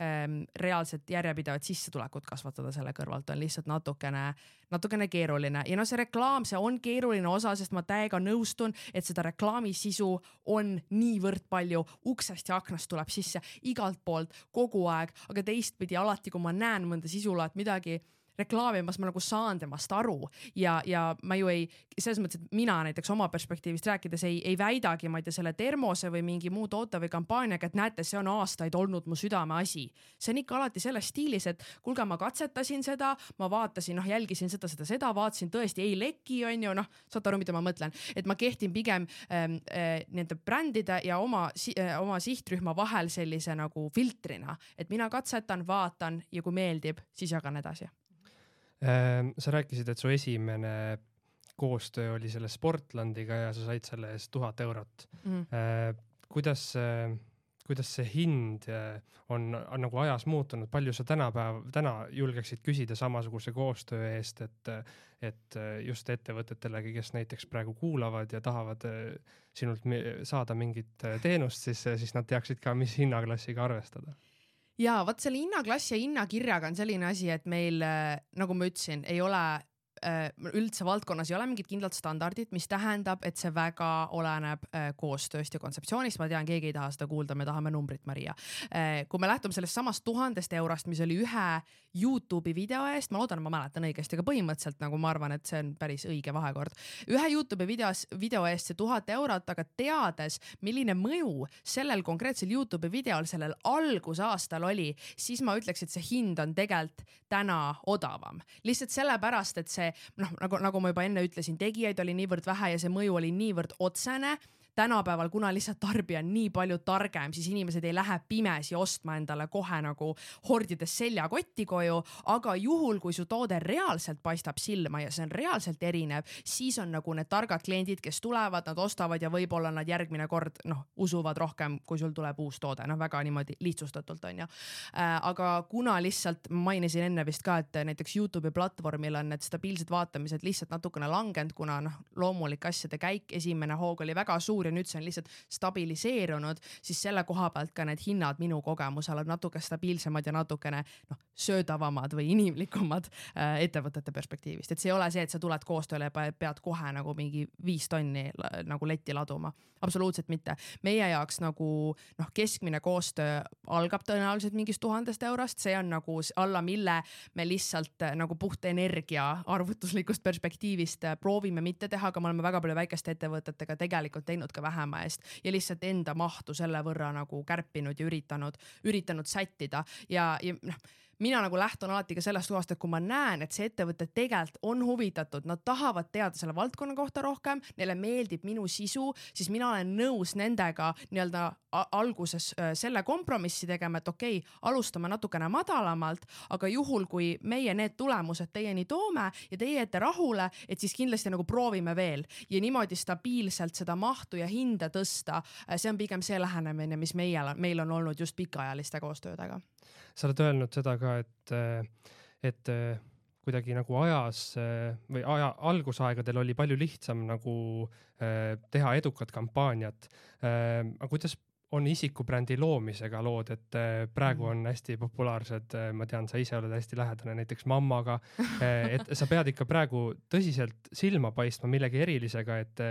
ähm, reaalselt järjepidevat sissetulekut kasvatada selle kõrvalt on lihtsalt natukene, natukene keeruline. Ja no see reklaam, see on keeruline osa, sest ma täiega nõustun, et seda reklaami sisu on niivõrd palju, uksest ja aknast tuleb sisse igalt poolt kogu aeg, aga teistpidi alati, kui ma näen mõnda sisulaad midagi reklaamimas, ma nagu saan temast aru ja, ja ma ju ei, selles mõttes, et mina näiteks oma perspektiivist rääkides ei, ei väidagi, ma ei tea, selle termose või mingi muu toote või kampaaniaga, et näete, see on aastaid olnud mu südameasi. see on ikka alati selles stiilis, et kuulge, ma katsetasin seda, ma vaatasin, noh, jälgisin seda, seda, seda, vaatasin tõesti ei leki, on ju, noh, saate aru, mida ma mõtlen, et ma kehtin pigem ähm, äh, nende brändide ja oma äh,, oma sihtrühma vahel sellise nagu filtrina, et mina katsetan, vaatan ja kui meeldib, siis jagan edasi sa rääkisid, et su esimene koostöö oli selle Sportlandiga ja sa said selle eest tuhat eurot. Mm.. kuidas, kuidas see hind äh, on, on nagu ajas muutunud, palju sa tänapäev, täna julgeksid küsida samasuguse koostöö eest, et, et just ettevõtetelegi, kes näiteks praegu kuulavad ja tahavad äh, sinult saada mingit teenust, siis, siis nad teaksid ka, mis hinnaklassiga arvestada ja vot selle hinnaklassi ja hinnakirjaga on selline asi, et meil, äh, nagu ma ütlesin, ei ole üldse valdkonnas ei ole mingit kindlat standardit, mis tähendab, et see väga oleneb äh, koostööst ja kontseptsioonist. ma tean, keegi ei taha seda kuulda, me tahame numbrit, Maria. Äh, kui me lähtume sellest samast tuhandest eurost, mis oli ühe Youtube'i video eest, ma loodan, ma mäletan õigesti, aga põhimõtteliselt nagu ma arvan, et see on päris õige vahekord. ühe Youtube'i videos, video eest see tuhat eurot, aga teades, milline mõju sellel konkreetsel Youtube'i videol sellel algusaastal oli, siis ma ütleks, et see hind on tegelikult täna odavam. lihtsalt sellepärast, et see noh, nagu, nagu ma juba enne ütlesin, tegijaid oli niivõrd vähe ja see mõju oli niivõrd otsene tänapäeval, kuna lihtsalt tarbija on nii palju targem, siis inimesed ei lähe pimesi ostma endale kohe nagu hordides seljakotti koju, aga juhul, kui su toode reaalselt paistab silma ja see on reaalselt erinev, siis on nagu need targad kliendid, kes tulevad, nad ostavad ja võib-olla nad järgmine kord noh, usuvad rohkem, kui sul tuleb uus toode, noh, väga niimoodi lihtsustatult on ju äh,. aga kuna lihtsalt mainisin enne vist ka, et näiteks Youtube'i platvormil on need stabiilsed vaatamised lihtsalt natukene langenud, kuna noh, loomulik asjade käik, esimene hoog oli väga suur ja nüüd see on lihtsalt stabiliseerunud, siis selle koha pealt ka need hinnad minu kogemusel on natuke stabiilsemad ja natukene noh, söödavamad või inimlikumad äh, ettevõtete perspektiivist, et see ei ole see, et sa tuled koostööle ja pead kohe nagu mingi viis tonni nagu letti laduma, absoluutselt mitte. meie jaoks nagu noh, keskmine koostöö algab tõenäoliselt mingist tuhandest eurost, see on nagu alla mille me lihtsalt äh, nagu puht energia arvutuslikust perspektiivist äh, proovime mitte teha, aga me oleme väga palju väikeste ettevõtetega tegelikult teinud ka vähema eest ja lihtsalt enda mahtu selle võrra nagu kärpinud ja üritanud, üritanud sättida. Ja, ja noh mina nagu lähtun alati ka sellest kohast, et kui ma näen, et see ettevõte tegelikult on huvitatud, nad tahavad teada selle valdkonna kohta rohkem, neile meeldib minu sisu, siis mina olen nõus nendega nii-öelda alguses selle kompromissi tegema, et okei okay,, alustame natukene madalamalt, aga juhul, kui meie need tulemused teieni toome ja teie jääte rahule, et siis kindlasti nagu proovime veel ja niimoodi stabiilselt seda mahtu ja hinda tõsta. See on pigem see lähenemine, mis meie, meil on olnud just pikaajaliste koostöödega sa oled öelnud seda ka, et, et kuidagi nagu ajas äh, või aja algusaegadel oli palju lihtsam nagu äh, teha edukat kampaaniat. aga kuidas on isikubrändi loomisega lood, et praegu mm. on hästi populaarsed, ma tean, sa ise oled hästi lähedane näiteks mammaga, et sa pead ikka praegu tõsiselt silma paistma millegi erilisega, et,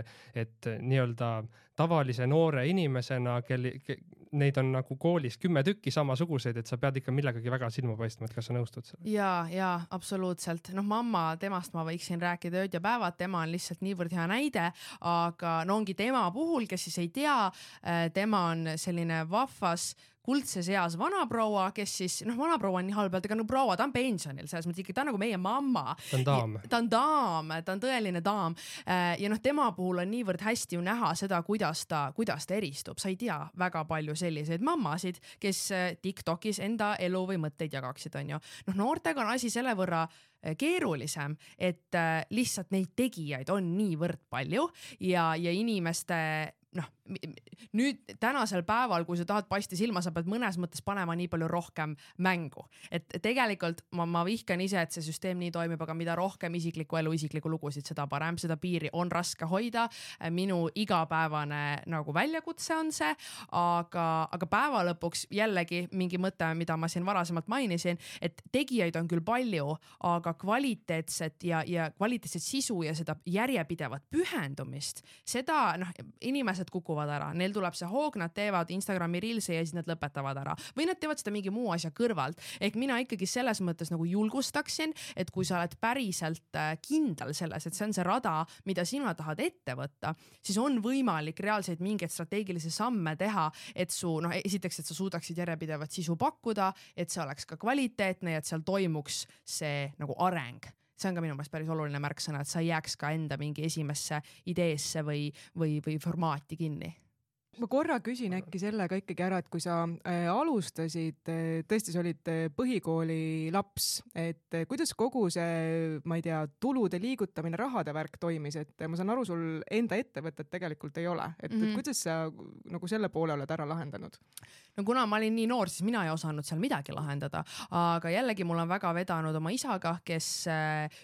et nii-öelda tavalise noore inimesena, kel ke,, neid on nagu koolis kümme tükki samasuguseid, et sa pead ikka millegagi väga silma paistma, et kas sa nõustud sellega? ja, ja absoluutselt, noh, mamma, temast ma võiksin rääkida ööd ja päevad, tema on lihtsalt niivõrd hea näide, aga no ongi tema puhul, kes siis ei tea, äh, tema on selline vahvas kuldses eas vanaproua, kes siis noh, vanaproua on nii halb aga no proua, ta on pensionil, selles mõttes ikka ta on nagu meie mamma. ta on daam. ta on daam, ta on tõeline daam. Äh, ja noh, tema puhul on niivõrd hästi ju näha seda, kuidas ta, kuidas ta eristub, sa ei tea väga palju selliseid mammasid, kes äh, Tiktokis enda elu või mõtteid jagaksid, onju. noh, noortega on asi selle võrra äh, keerulisem, et lihtsalt neid tegijaid on niivõrd palju ja, ja inimeste noh, nüüd tänasel päeval, kui sa tahad paista silma, sa pead mõnes mõttes panema nii palju rohkem mängu, et tegelikult ma, ma vihkan ise, et see süsteem nii toimib, aga mida rohkem isiklikku elu, isiklikku lugusid, seda parem, seda piiri on raske hoida. minu igapäevane nagu väljakutse on see, aga, aga päeva lõpuks jällegi mingi mõte, mida ma siin varasemalt mainisin, et tegijaid on küll palju, aga kvaliteetset ja, ja kvaliteetset sisu ja seda järjepidevat pühendumist, seda noh, inimesed kukuvad ära, neil tuleb see hoog, nad teevad Instagrami reels'e ja siis nad lõpetavad ära. Või nad teevad seda mingi muu asja kõrvalt. ehk mina ikkagi selles mõttes nagu julgustaksin, et kui sa oled päriselt äh, kindel selles, et see on see rada, mida sina tahad ette võtta, siis on võimalik reaalseid mingeid strateegilisi samme teha, et su noh, esiteks, et sa suudaksid järjepidevat sisu pakkuda, et see oleks ka kvaliteetne ja et seal toimuks see nagu areng see on ka minu meelest päris oluline märksõna, et sa ei jääks ka enda mingi esimesse ideesse või, või, või formaati kinni ma korra küsin äkki selle ka ikkagi ära, et kui sa äh, alustasid äh,, tõesti, sa olid äh, põhikooli laps, et kuidas kogu see, ma ei tea, tulude liigutamine, rahade värk toimis, et ma saan aru, sul enda ettevõtet tegelikult ei ole, et mm, -hmm. et mhm. kuidas sa nagu selle poole oled ära lahendanud? no kuna ma olin nii noor, siis mina ei osanud seal midagi lahendada, aga jällegi mul on väga vedanud oma isaga, kes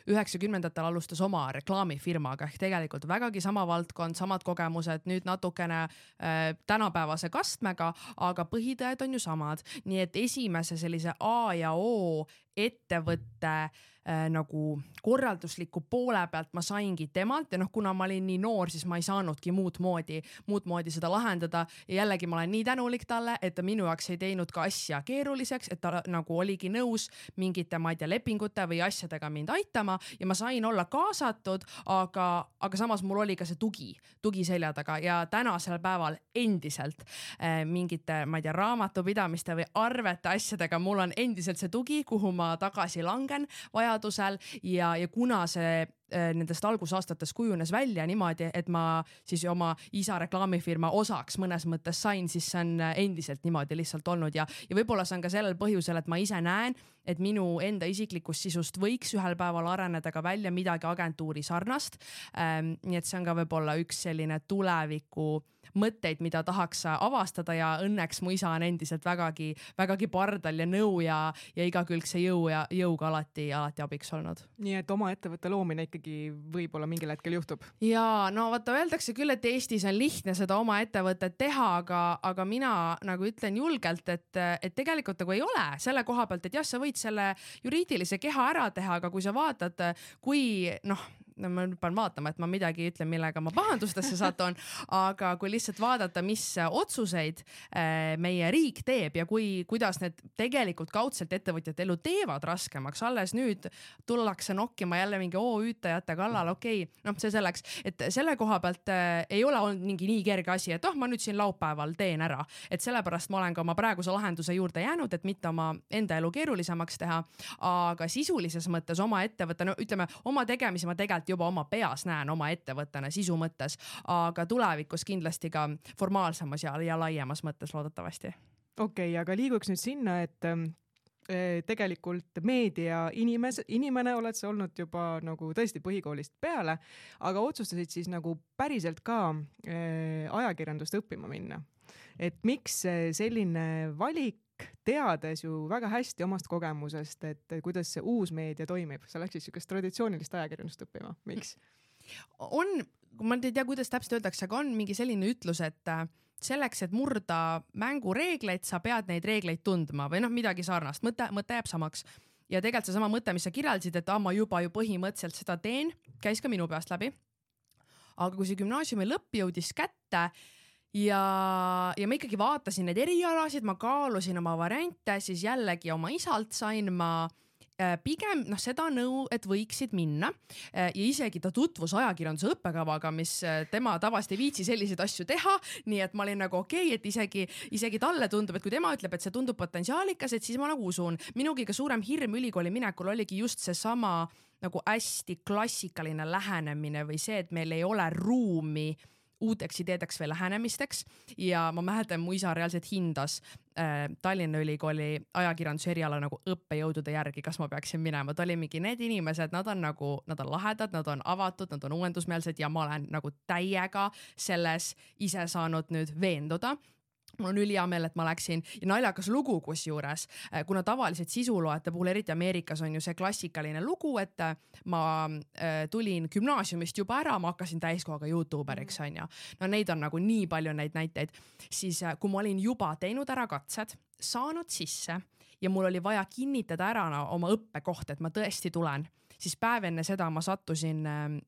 üheksakümnendatel alustas oma reklaamifirmaga ehk tegelikult vägagi sama valdkond, samad kogemused, nüüd natukene äh, tänapäevase kastmega, aga põhitõed on ju samad, nii et esimese sellise A ja O ettevõtte äh, nagu korraldusliku poole pealt ma saingi temalt ja noh, kuna ma olin nii noor, siis ma ei saanudki muud moodi, muud moodi seda lahendada. Ja jällegi ma olen nii tänulik talle, et ta minu jaoks ei teinud ka asja keeruliseks, et ta nagu oligi nõus mingite, ma ei tea, lepingute või asjadega mind aitama ja ma sain olla kaasatud, aga, aga samas mul oli ka see tugi, tugi selja taga ja tänasel päeval endiselt äh, mingite, ma ei tea, raamatupidamiste või arvete asjadega mul on endiselt see tugi, kuhu ma ma tagasi langen vajadusel ja, ja kuna see äh, nendest algusaastatest kujunes välja niimoodi, et ma siis oma isa reklaamifirma osaks mõnes mõttes sain, siis see on äh, endiselt niimoodi lihtsalt olnud ja, ja võib-olla see on ka sellel põhjusel, et ma ise näen, et minu enda isiklikust sisust võiks ühel päeval areneda ka välja midagi agentuuri sarnast ähm,. nii et see on ka võib-olla üks selline tuleviku mõtteid, mida tahaks avastada ja õnneks mu isa on endiselt vägagi, vägagi pardal ja nõu ja, ja igakülgse jõu ja jõuga alati, alati abiks olnud. nii et oma ettevõtte loomine ikkagi võib-olla mingil hetkel juhtub? ja no vaata, öeldakse küll, et Eestis on lihtne seda oma ettevõtet teha, aga, aga mina nagu ütlen julgelt, et, et tegelikult nagu ei ole selle koha pealt, et jah, sa võid selle juriidilise keha ära teha, aga kui sa vaatad, kui noh, no ma nüüd pean vaatama, et ma midagi ütlen, millega ma pahandustesse satun, aga kui lihtsalt vaadata, mis otsuseid äh, meie riik teeb ja kui, kuidas need tegelikult kaudselt ettevõtjate elu teevad raskemaks, alles nüüd tullakse nokkima jälle mingi OÜ-tajate kallal, okei okay,, noh, see selleks, et selle koha pealt äh, ei ole olnud mingi nii kerge asi, et oh, ma nüüd siin laupäeval teen ära, et sellepärast ma olen ka oma praeguse lahenduse juurde jäänud, et mitte oma enda elu keerulisemaks teha. aga sisulises mõttes oma ettevõtte, no ütleme oma tegemisi ma tegelikult juba oma peas näen oma ettevõttena sisu mõttes, aga tulevikus kindlasti ka formaalsemas ja, ja laiemas mõttes loodetavasti. okei okay,, aga liiguks nüüd sinna, et ähm, eh, tegelikult meedia inimes-, inimene oled sa olnud juba nagu tõesti põhikoolist peale, aga otsustasid siis nagu päriselt ka äh, ajakirjandust õppima minna. et miks selline valik teades ju väga hästi omast kogemusest, et kuidas see uus meedia toimib, sa läksid siukest traditsioonilist ajakirjandust õppima, miks? on, ma ei tea, kuidas täpselt öeldakse, aga on mingi selline ütlus, et äh, selleks, et murda mängureegleid, sa pead neid reegleid tundma või noh, midagi sarnast, mõte, mõte jääb samaks. ja tegelikult seesama mõte, mis sa kirjeldasid, et aa, ma juba ju põhimõtteliselt seda teen, käis ka minu peast läbi. aga kui see gümnaasiumi lõpp jõudis kätte ja, ja ma ikkagi vaatasin neid erialasid, ma kaalusin oma variante, siis jällegi oma isalt sain ma äh, pigem noh, seda nõu, et võiksid minna äh, ja isegi ta tutvus ajakirjanduse õppekavaga, mis äh, tema tavaliselt ei viitsi selliseid asju teha. nii et ma olin nagu okei okay,, et isegi, isegi talle tundub, et kui tema ütleb, et see tundub potentsiaalikas, et siis ma nagu usun. minu kõige suurem hirm ülikooli minekul oligi just seesama nagu hästi klassikaline lähenemine või see, et meil ei ole ruumi uuteks ideedeks või lähenemisteks. Ja ma mäletan, mu isa reaalselt hindas äh, Tallinna Ülikooli ajakirjanduse eriala nagu õppejõudude järgi, kas ma peaksin minema, ta oli mingi need inimesed, nad on nagu, nad on lahedad, nad on avatud, nad on uuendusmeelsed ja ma olen nagu täiega selles ise saanud nüüd veenduda mul on ülihea meel, et ma läksin ja naljakas lugu kusjuures, äh, kuna tavaliselt sisuloojate puhul, eriti Ameerikas on ju see klassikaline lugu, et äh, ma äh, tulin gümnaasiumist juba ära, ma hakkasin täiskohaga Youtuberiks Mm. onju. no neid on nagu nii palju neid näiteid, siis kui ma olin juba teinud ära katsed, saanud sisse ja mul oli vaja kinnitada ära oma õppekoht, et ma tõesti tulen, siis päev enne seda ma sattusin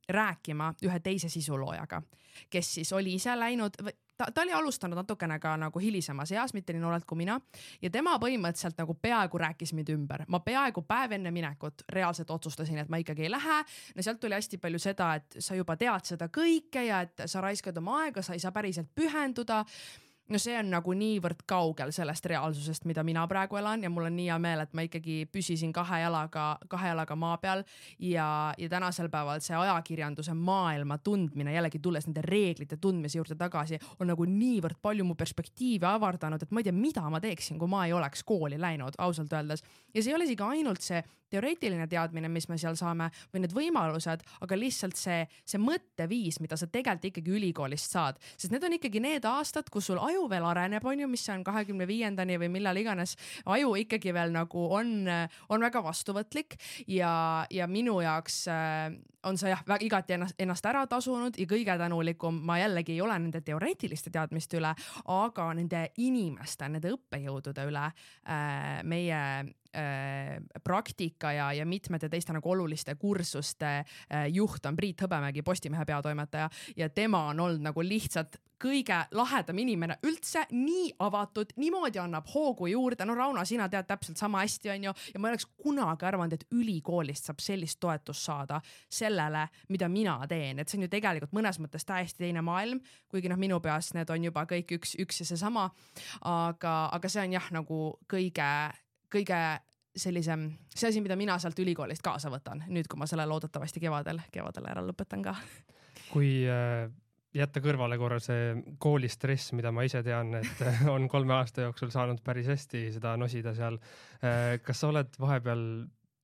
rääkima ühe teise sisuloojaga, kes siis oli ise läinud ta, ta oli alustanud natukene ka nagu hilisemas eas, mitte nii noorelt kui mina ja tema põhimõtteliselt nagu peaaegu rääkis mind ümber. ma peaaegu päev enne minekut reaalselt otsustasin, et ma ikkagi ei lähe. no sealt tuli hästi palju seda, et sa juba tead seda kõike ja et sa raiskad oma aega, sa ei saa päriselt pühenduda no see on nagu niivõrd kaugel sellest reaalsusest, mida mina praegu elan ja mul on nii hea meel, et ma ikkagi püsisin kahe jalaga, kahe jalaga maa peal ja, ja tänasel päeval see ajakirjanduse maailma tundmine, jällegi tulles nende reeglite tundmise juurde tagasi, on nagu niivõrd palju mu perspektiivi avardanud, et ma ei tea, mida ma teeksin, kui ma ei oleks kooli läinud, ausalt öeldes. ja see ei ole isegi ainult see teoreetiline teadmine, mis me seal saame või need võimalused, aga lihtsalt see, see mõtteviis, mida sa tegelikult ikkagi ülikoolist saad, sest need on ikkagi need aastad, kus sul aju veel areneb, on ju, mis on kahekümne viiendani või millal iganes. aju ikkagi veel nagu on, on väga vastuvõtlik ja, ja minu jaoks äh, on see jah, igati ennast, ennast ära tasunud ja kõige tänulikum ma jällegi ei ole nende teoreetiliste teadmiste üle, aga nende inimeste, nende õppejõudude üle äh, meie äh, praktika ja, ja mitmete teiste nagu oluliste kursuste juht on Priit Hõbemägi, Postimehe peatoimetaja ja tema on olnud nagu lihtsalt kõige lahedam inimene üldse, nii avatud, niimoodi annab hoogu juurde. no Rauno, sina tead täpselt sama hästi, onju, ja ma ei oleks kunagi arvanud, et ülikoolist saab sellist toetust saada sellele, mida mina teen, et see on ju tegelikult mõnes mõttes täiesti teine maailm, kuigi noh, minu peas need on juba kõik üks, üks ja seesama. aga, aga see on jah, nagu kõige, kõige sellisem, see asi, mida mina sealt ülikoolist kaasa võtan, nüüd kui ma selle loodetavasti kevadel, kevadel ära lõpetan ka. kui äh, jätta kõrvale korra see koolistress, mida ma ise tean, et on kolme aasta jooksul saanud päris hästi seda nosida seal. kas sa oled vahepeal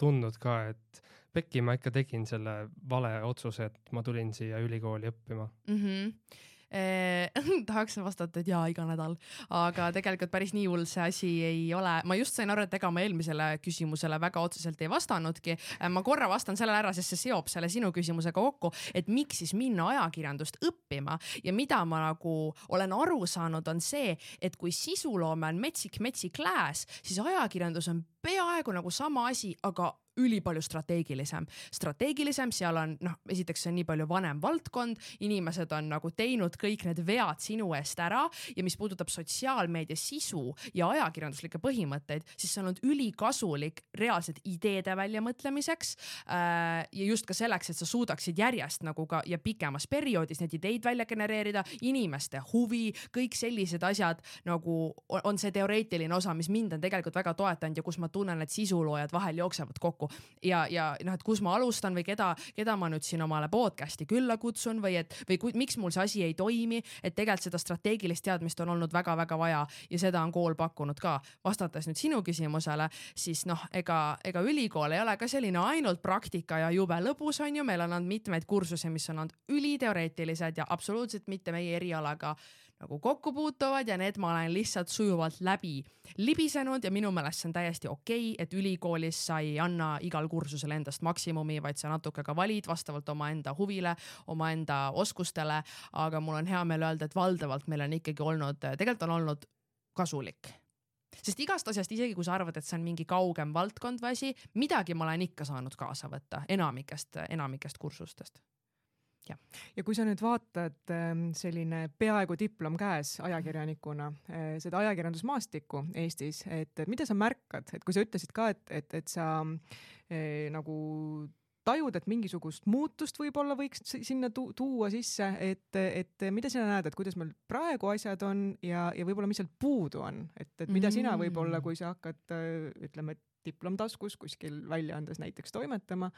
tundnud ka, et pekki, ma ikka tegin selle vale otsuse, et ma tulin siia ülikooli õppima mm? -hmm tahaks vastata, et jaa, iga nädal, aga tegelikult päris nii hull see asi ei ole. ma just sain aru, et ega ma eelmisele küsimusele väga otseselt ei vastanudki. ma korra vastan sellele ära, sest see seob selle sinu küsimusega kokku, et miks siis minna ajakirjandust õppima ja mida ma nagu olen aru saanud, on see, et kui sisuloome on metsik-metsik lääs, siis ajakirjandus on peaaegu nagu sama asi, aga ülipalju strateegilisem. strateegilisem, seal on noh, esiteks see on nii palju vanem valdkond, inimesed on nagu teinud kõik need vead sinu eest ära ja mis puudutab sotsiaalmeedia sisu ja ajakirjanduslikke põhimõtteid, siis see on olnud ülikasulik reaalselt ideede väljamõtlemiseks äh,. ja just ka selleks, et sa suudaksid järjest nagu ka ja pikemas perioodis neid ideid välja genereerida, inimeste huvi, kõik sellised asjad nagu on see teoreetiline osa, mis mind on tegelikult väga toetanud ja kus ma tunnen, et sisuloojad vahel jooksevad kokku ja, ja noh, et kus ma alustan või keda, keda ma nüüd siin omale podcast'i külla kutsun või et või kui, miks mul see asi ei toimi, et tegelikult seda strateegilist teadmist on olnud väga-väga vaja ja seda on kool pakkunud ka. vastates nüüd sinu küsimusele, siis noh, ega, ega ülikool ei ole ka selline ainult praktika ja jube lõbus on ju, meil on olnud mitmeid kursusi, mis on olnud üliteoreetilised ja absoluutselt mitte meie erialaga nagu kokku puutuvad ja need ma olen lihtsalt sujuvalt läbi libisenud ja minu meelest see on täiesti okei okay,, et ülikoolis sa ei anna igal kursusel endast maksimumi, vaid sa natuke ka valid vastavalt omaenda huvile, omaenda oskustele. aga mul on hea meel öelda, et valdavalt meil on ikkagi olnud, tegelikult on olnud kasulik sest igast asjast, isegi kui sa arvad, et see on mingi kaugem valdkond või asi, midagi ma olen ikka saanud kaasa võtta enamikest, enamikest kursustest ja. ja kui sa nüüd vaatad ähm, selline peaaegu diplom käes ajakirjanikuna äh, seda ajakirjandusmaastikku Eestis, et mida sa märkad, et kui sa ütlesid ka, et, et, et sa eh, nagu tajud, et mingisugust muutust võib-olla võiks sinna tu tuua sisse, et, et mida sina näed, et kuidas meil praegu asjad on ja, ja võib-olla mis sealt puudu on, et, et mida mm. sina võib-olla, kui sa hakkad, äh, ütleme, diplom taskus kuskil väljaandes näiteks toimetama,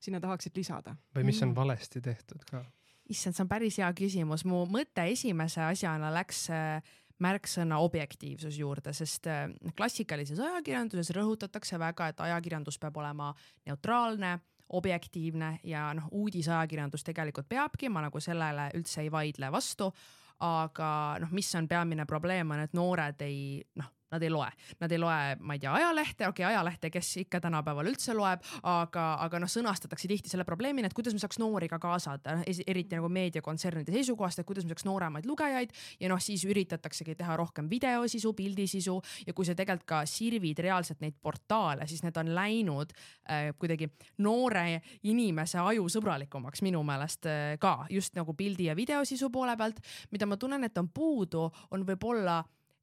sinna tahaksid lisada? või mis on mm. valesti tehtud ka? issand, see on päris hea küsimus, mu mõte esimese asjana läks äh, märksõna objektiivsus juurde, sest äh, klassikalises ajakirjanduses rõhutatakse väga, et ajakirjandus peab olema neutraalne objektiivne ja noh, uudisajakirjandus tegelikult peabki, ma nagu sellele üldse ei vaidle vastu. aga noh, mis on peamine probleem, on, et noored ei noh nad ei loe, nad ei loe, ma ei tea, ajalehte, okei okay,, ajalehte, kes ikka tänapäeval üldse loeb, aga, aga noh, sõnastatakse tihti selle probleemina, et kuidas me saaks noori ka kaasata, eriti nagu meediakontsernide seisukohast, et kuidas me saaks nooremaid lugejaid ja noh, siis üritataksegi teha rohkem videosisu, pildisisu ja kui sa tegelikult ka sirvid reaalselt neid portaale, siis need on läinud äh, kuidagi noore inimese aju sõbralikumaks minu meelest äh, ka just nagu pildi ja videosisu poole pealt, mida ma tunnen, et on puudu, on võib-olla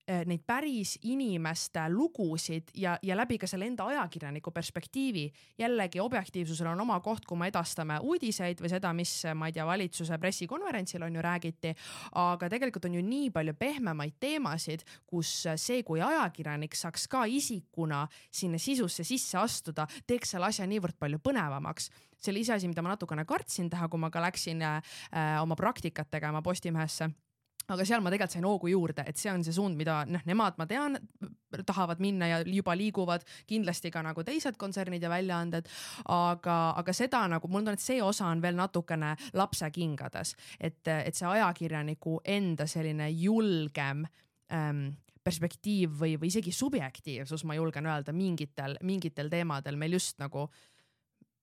neid päris inimeste lugusid ja, ja läbi ka selle enda ajakirjaniku perspektiivi. jällegi objektiivsusel on oma koht, kui me edastame uudiseid või seda, mis ma ei tea, valitsuse pressikonverentsil on ju räägiti. aga tegelikult on ju nii palju pehmemaid teemasid, kus see, kui ajakirjanik saaks ka isikuna sinna sisusse sisse astuda, teeks selle asja niivõrd palju põnevamaks see oli iseasi, mida ma natukene kartsin teha, kui ma ka läksin äh, oma praktikat tegema Postimehesse aga seal ma tegelikult sain hoogu juurde, et see on see suund, mida noh, nemad, ma tean, tahavad minna ja juba liiguvad kindlasti ka nagu teised kontsernid ja väljaanded. aga, aga seda nagu mul tunne, et see osa on veel natukene lapse kingades, et, et see ajakirjaniku enda selline julgem ähm, perspektiiv või, või isegi subjektiivsus, ma julgen öelda mingitel, mingitel teemadel meil just nagu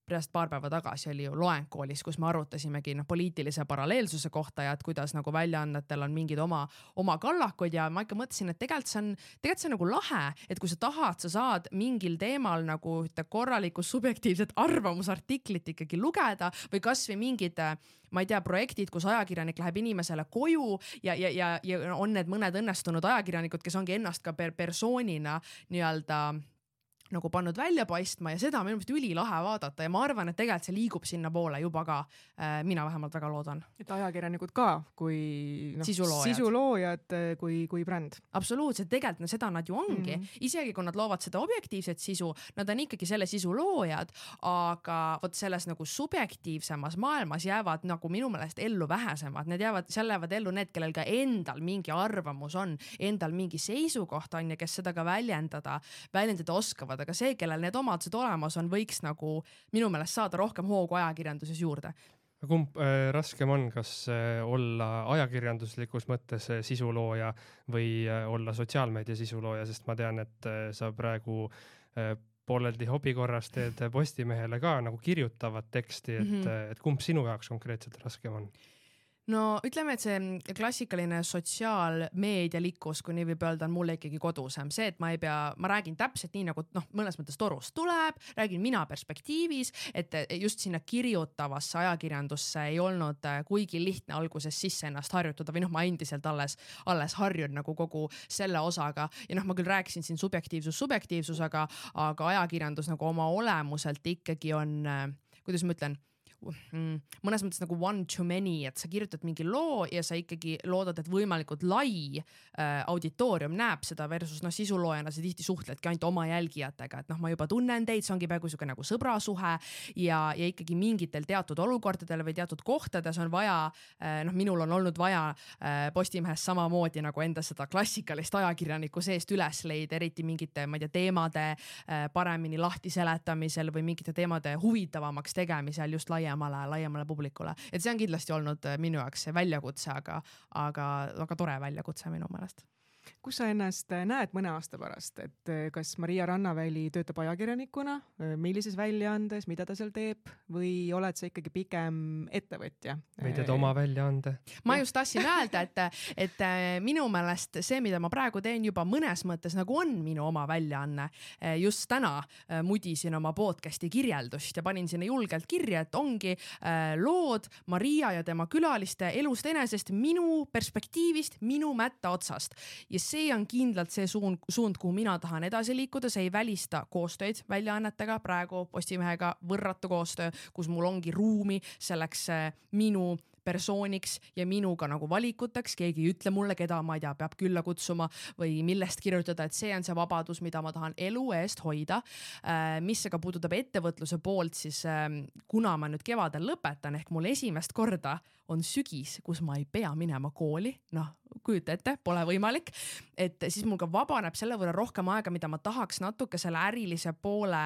pärast paar päeva tagasi oli ju loeng koolis, kus me arutasimegi noh, poliitilise paralleelsuse kohta ja et kuidas nagu väljaannetel on mingid oma, oma kallakud ja ma ikka mõtlesin, et tegelikult see on, tegelikult see on nagu lahe, et kui sa tahad, sa saad mingil teemal nagu ühte korralikku subjektiivset arvamusartiklit ikkagi lugeda või kasvõi mingid ma ei tea, projektid, kus ajakirjanik läheb inimesele koju ja, ja, ja, ja on need mõned õnnestunud ajakirjanikud, kes ongi ennast ka per persoonina nii-öelda nagu pannud välja paistma ja seda on minu meelest ülilahe vaadata ja ma arvan, et tegelikult see liigub sinnapoole juba ka. Äh, mina vähemalt väga loodan. et ajakirjanikud ka kui no, sisuloojad, sisuloojad äh, kui, kui bränd. absoluutselt, tegelikult no seda nad ju ongi mm, -hmm. isegi kui nad loovad seda objektiivset sisu, nad on ikkagi selle sisu loojad, aga vot selles nagu subjektiivsemas maailmas jäävad nagu minu meelest ellu vähesemad, need jäävad, seal jäävad ellu need, kellel ka endal mingi arvamus on, endal mingi seisukoht on ja kes seda ka väljendada, väljendada oskavad aga see, kellel need omadused olemas on, võiks nagu minu meelest saada rohkem hoogu ajakirjanduses juurde kumb äh, raskem on, kas äh, olla ajakirjanduslikus mõttes äh, sisulooja või äh, olla sotsiaalmeedia sisulooja, sest ma tean, et äh, sa praegu äh, pooleldi hobi korras teed Postimehele ka nagu kirjutavat teksti, et mm, -hmm. et kumb sinu jaoks konkreetselt raskem on? No ütleme, et see klassikaline sotsiaalmeedialikkus, kui nii võib öelda, on mulle ikkagi kodusem, see, et ma ei pea, ma räägin täpselt nii nagu noh, mõnes mõttes torust tuleb, räägin mina perspektiivis, et just sinna kirjutavasse ajakirjandusse ei olnud äh, kuigi lihtne alguses sisse ennast harjutada või noh, ma endiselt alles, alles harjun nagu kogu selle osaga. Ja noh, ma küll rääkisin siin subjektiivsus subjektiivsusega, aga ajakirjandus nagu oma olemuselt ikkagi on, äh, kuidas ma ütlen mõnes mõttes nagu one too many, et sa kirjutad mingi loo ja sa ikkagi loodad, et võimalikult lai äh, auditoorium näeb seda versus noh, sisuloojana sa tihti suhtledki ainult oma jälgijatega, et noh, ma juba tunnen teid, see ongi peaaegu sihuke nagu sõbrasuhe ja, ja ikkagi mingitel teatud olukordadel või teatud kohtades on vaja äh,, noh, minul on olnud vaja äh, Postimehes samamoodi nagu enda seda klassikalist ajakirjaniku seest üles leida, eriti mingite, ma ei tea, teemade äh, paremini lahti seletamisel või mingite teemade huvitavamaks tegemisel just laiem laiemale, laiemale publikule, et see on kindlasti olnud äh, minu jaoks väljakutse, aga, aga väga tore väljakutse minu meelest kus sa ennast näed mõne aasta pärast, et äh, kas Maria Rannaväli töötab ajakirjanikuna, äh, millises väljaandes, mida ta seal teeb või oled sa ikkagi pigem ettevõtja? või teed oma väljaande? ma just tahtsin öelda, et, et minu meelest see, mida ma praegu teen juba mõnes mõttes nagu on minu oma väljaanne. just täna mudisin oma podcast'i kirjeldust ja panin sinna julgelt kirja, et ongi lood Maria ja tema külaliste elust enesest minu perspektiivist, minu mätta otsast ja see on kindlalt see suund, suund, kuhu mina tahan edasi liikuda, see ei välista koostöid väljaannetega, praegu Postimehega võrratu koostöö, kus mul ongi ruumi selleks eh, minu persooniks ja minuga nagu valikuteks, keegi ei ütle mulle, keda ma ei tea, peab külla kutsuma või millest kirjutada, et see on see vabadus, mida ma tahan elu eest hoida. Äh, mis aga puudutab ettevõtluse poolt, siis ähm, kuna ma nüüd kevadel lõpetan ehk mul esimest korda on sügis, kus ma ei pea minema kooli, noh, kujuta ette, pole võimalik. et siis mul ka vabaneb selle võrra rohkem aega, mida ma tahaks natuke selle ärilise poole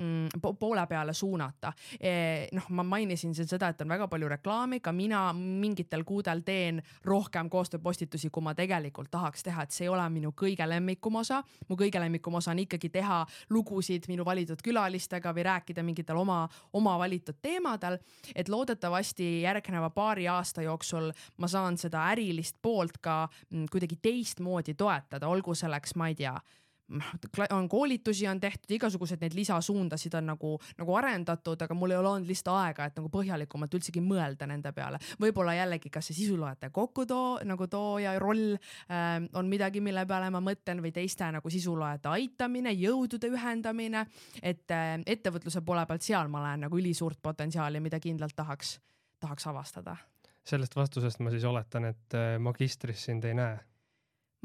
mm, poole peale suunata e,. noh, ma mainisin siin seda, et on väga palju reklaami, ka mina mingitel kuudel teen rohkem koostööpostitusi, kui ma tegelikult tahaks teha, et see ei ole minu kõige lemmikum osa. mu kõige lemmikum osa on ikkagi teha lugusid minu valitud külalistega või rääkida mingitel oma, oma valitud teemadel. et loodetavasti järgneva paari aasta jooksul ma saan seda ärilist poolt ka mm, kuidagi teistmoodi toetada, olgu selleks, ma ei tea on koolitusi on tehtud, igasuguseid neid lisasuundasid on nagu, nagu arendatud, aga mul ei ole olnud lihtsalt aega, et nagu põhjalikumalt üldsegi mõelda nende peale. võib-olla jällegi, kas see sisuloojate kokkutoo nagu tooja roll äh, on midagi, mille peale ma mõtlen või teiste nagu sisuloojate aitamine, jõudude ühendamine, et äh, ettevõtluse poole pealt seal ma näen nagu ülisuurt potentsiaali, mida kindlalt tahaks, tahaks avastada. sellest vastusest ma siis oletan, et äh, magistris sind ei näe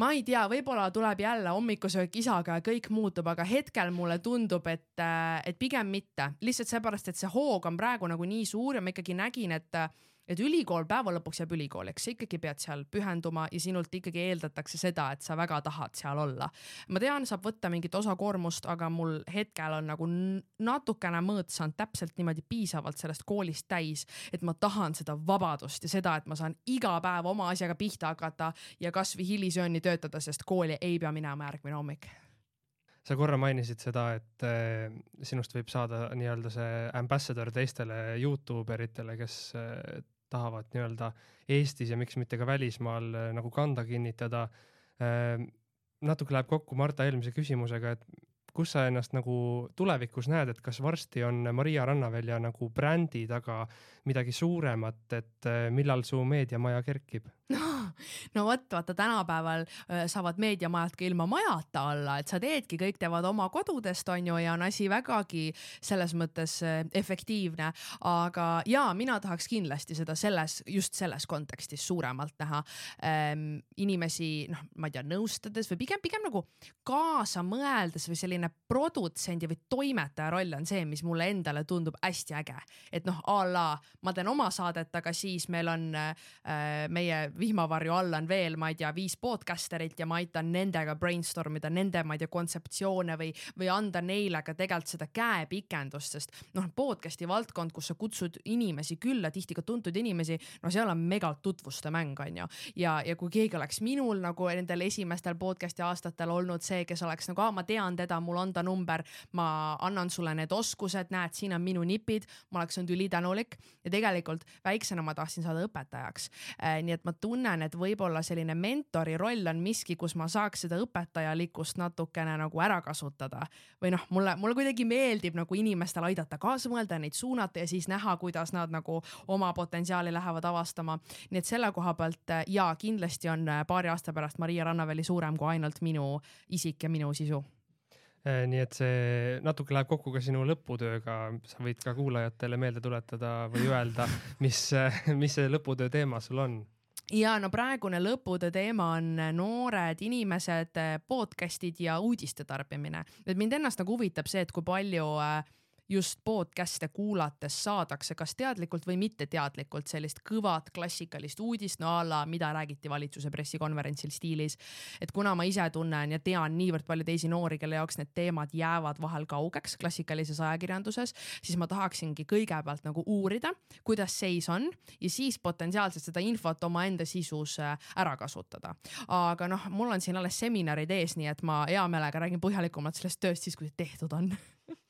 ma ei tea, võib-olla tuleb jälle hommikusöök isaga ja kõik muutub, aga hetkel mulle tundub, et, äh, et pigem mitte, lihtsalt seepärast, et see hoog on praegu nagu nii suur ja ma ikkagi nägin, et et ülikool päeva lõpuks jääb ülikooliks, sa ikkagi pead seal pühenduma ja sinult ikkagi eeldatakse seda, et sa väga tahad seal olla. ma tean, saab võtta mingit osakoormust, aga mul hetkel on nagu natukene mõõt saanud täpselt niimoodi piisavalt sellest koolist täis, et ma tahan seda vabadust ja seda, et ma saan iga päev oma asjaga pihta hakata ja kasvõi hilisööni töötada, sest kooli ei pea minema järgmine hommik sa korra mainisid seda, et äh, sinust võib saada nii-öelda see ambassador teistele Youtube eritele, kes äh, tahavad nii-öelda Eestis ja miks mitte ka välismaal äh, nagu kanda kinnitada. Ähm, natuke läheb kokku Marta eelmise küsimusega, et kus sa ennast nagu tulevikus näed, et kas varsti on Maria Rannavälja nagu brändi taga midagi suuremat, et äh, millal su meediamaja kerkib? no vot, vaata tänapäeval saavad meediamajad ka ilma majata olla, et sa teedki, kõik teevad oma kodudest, on ju, ja on asi vägagi selles mõttes efektiivne. aga ja mina tahaks kindlasti seda selles, just selles kontekstis suuremalt näha ähm,. inimesi, noh, ma ei tea, nõustades või pigem, pigem nagu kaasa mõeldes või selline produtsendi või toimetaja roll on see, mis mulle endale tundub hästi äge. et noh, a la ma teen oma saadet, aga siis meil on äh, meie vihmavarju all on veel, ma ei tea, viis podcasterit ja ma aitan nendega brainstorm ida nende, ma ei tea, kontseptsioone või, või anda neile ka tegelikult seda käepikendust, sest noh, podcast'i valdkond, kus sa kutsud inimesi külla, tihti ka tuntud inimesi, no seal on megalt tutvuste mäng, on ju. ja, ja kui keegi oleks minul nagu nendel esimestel podcast'i aastatel olnud see, kes oleks nagu, ma tean teda, mul on ta number, ma annan sulle need oskused, näed, siin on minu nipid, ma oleks olnud ülitänulik ja tegelikult väiksena ma tahtsin saada õpetajaks. Äh, nii et ma tunnen, et võib-olla selline mentori roll on miski, kus ma saaks seda õpetajalikkust natukene nagu ära kasutada või noh, mulle, mulle kuidagi meeldib nagu inimestel aidata kaasa mõelda, neid suunata ja siis näha, kuidas nad nagu oma potentsiaali lähevad avastama. nii et selle koha pealt ja kindlasti on paari aasta pärast Maria Rannaväli suurem kui ainult minu isik ja minu sisu Äh, nii et see natuke läheb kokku ka sinu lõputööga, sa võid ka kuulajatele meelde tuletada või öelda, mis, mis see lõputöö teema sul on? Ja no praegune lõputöö teema on noored inimesed, podcast'id ja uudiste tarbimine. et mind ennast nagu huvitab see, et kui palju äh, just podcast'e kuulates saadakse kas teadlikult või mitteteadlikult sellist kõvat klassikalist uudist, no a la mida räägiti valitsuse pressikonverentsil stiilis. et kuna ma ise tunnen ja tean niivõrd palju teisi noori, kelle jaoks need teemad jäävad vahel kaugeks klassikalises ajakirjanduses, siis ma tahaksingi kõigepealt nagu uurida, kuidas seis on ja siis potentsiaalselt seda infot omaenda sisus äh, ära kasutada. aga noh, mul on siin alles seminarid ees, nii et ma hea meelega räägin põhjalikumalt sellest tööst siis, kui tehtud on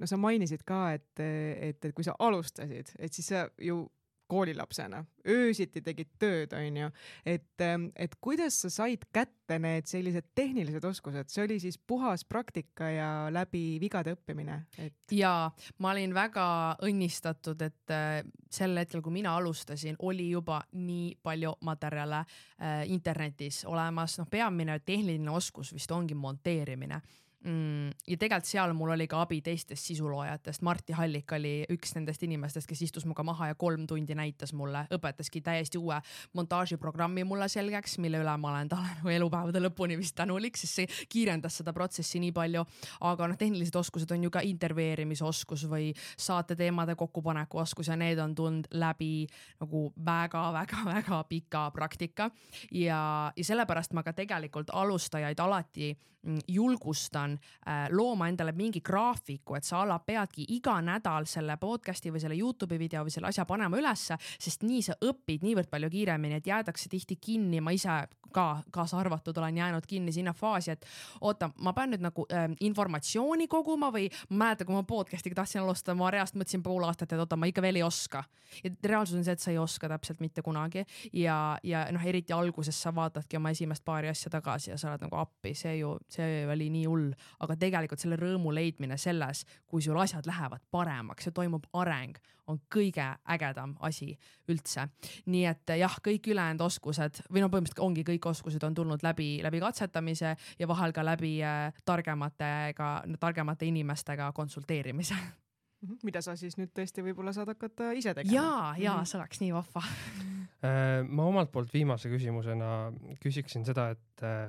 no sa mainisid ka, et, et, et kui sa alustasid, et siis sa ju koolilapsena öösiti tegid tööd, onju, et, et kuidas sa said kätte need sellised tehnilised oskused, see oli siis puhas praktika ja läbi vigade õppimine et...? ja ma olin väga õnnistatud, et äh, sel hetkel, kui mina alustasin, oli juba nii palju materjale äh, internetis olemas, noh, peamine tehniline oskus vist ongi monteerimine. Ja tegelikult seal mul oli ka abi teistest sisuloojatest, Martti Hallik oli üks nendest inimestest, kes istus minuga maha ja kolm tundi näitas mulle, õpetaski täiesti uue montaažiprogrammi mulle selgeks, mille üle ma olen talle nagu elupäevade lõpuni vist tänulik, sest see kiirendas seda protsessi nii palju. aga noh, tehnilised oskused on ju ka intervjueerimisoskus või saateteemade kokkupaneku oskus ja need on tulnud läbi nagu väga-väga-väga pika praktika ja, ja sellepärast ma ka tegelikult alustajaid alati mm, julgustan äh, looma endale mingi graafiku, et sa ala peadki iga nädal selle podcast'i või selle Youtube'i video või selle asja panema ülesse, sest nii sa õpid niivõrd palju kiiremini, et jäädakse tihti kinni, ma ise ka kaasa arvatud olen jäänud kinni sinna faasi, et oota, ma pean nüüd nagu äh, informatsiooni koguma või ma mäletan, kui ma podcast'iga tahtsin alustada, ma reaalselt mõtlesin pool aastat, et oota, ma ikka veel ei oska. ja reaalsus on see, et sa ei oska täpselt mitte kunagi. Ja, ja noh, eriti alguses sa vaatadki oma esimest paari asja tagasi ja sa oled nagu appi, see ju, see oli nii hull, aga tegelikult selle rõõmu leidmine selles, kui sul asjad lähevad paremaks ja toimub areng, on kõige ägedam asi üldse. nii et jah, kõik ülejäänud oskused või no põhimõtteliselt ongi kõik oskused on tulnud läbi, läbi katsetamise ja vahel ka läbi äh, targematega, targemate inimestega konsulteerimise mhm, mida sa siis nüüd tõesti võib-olla saad hakata ise tegema. ja, ja mhm. see oleks nii vahva äh, ma omalt poolt viimase küsimusena küsiksin seda, et äh,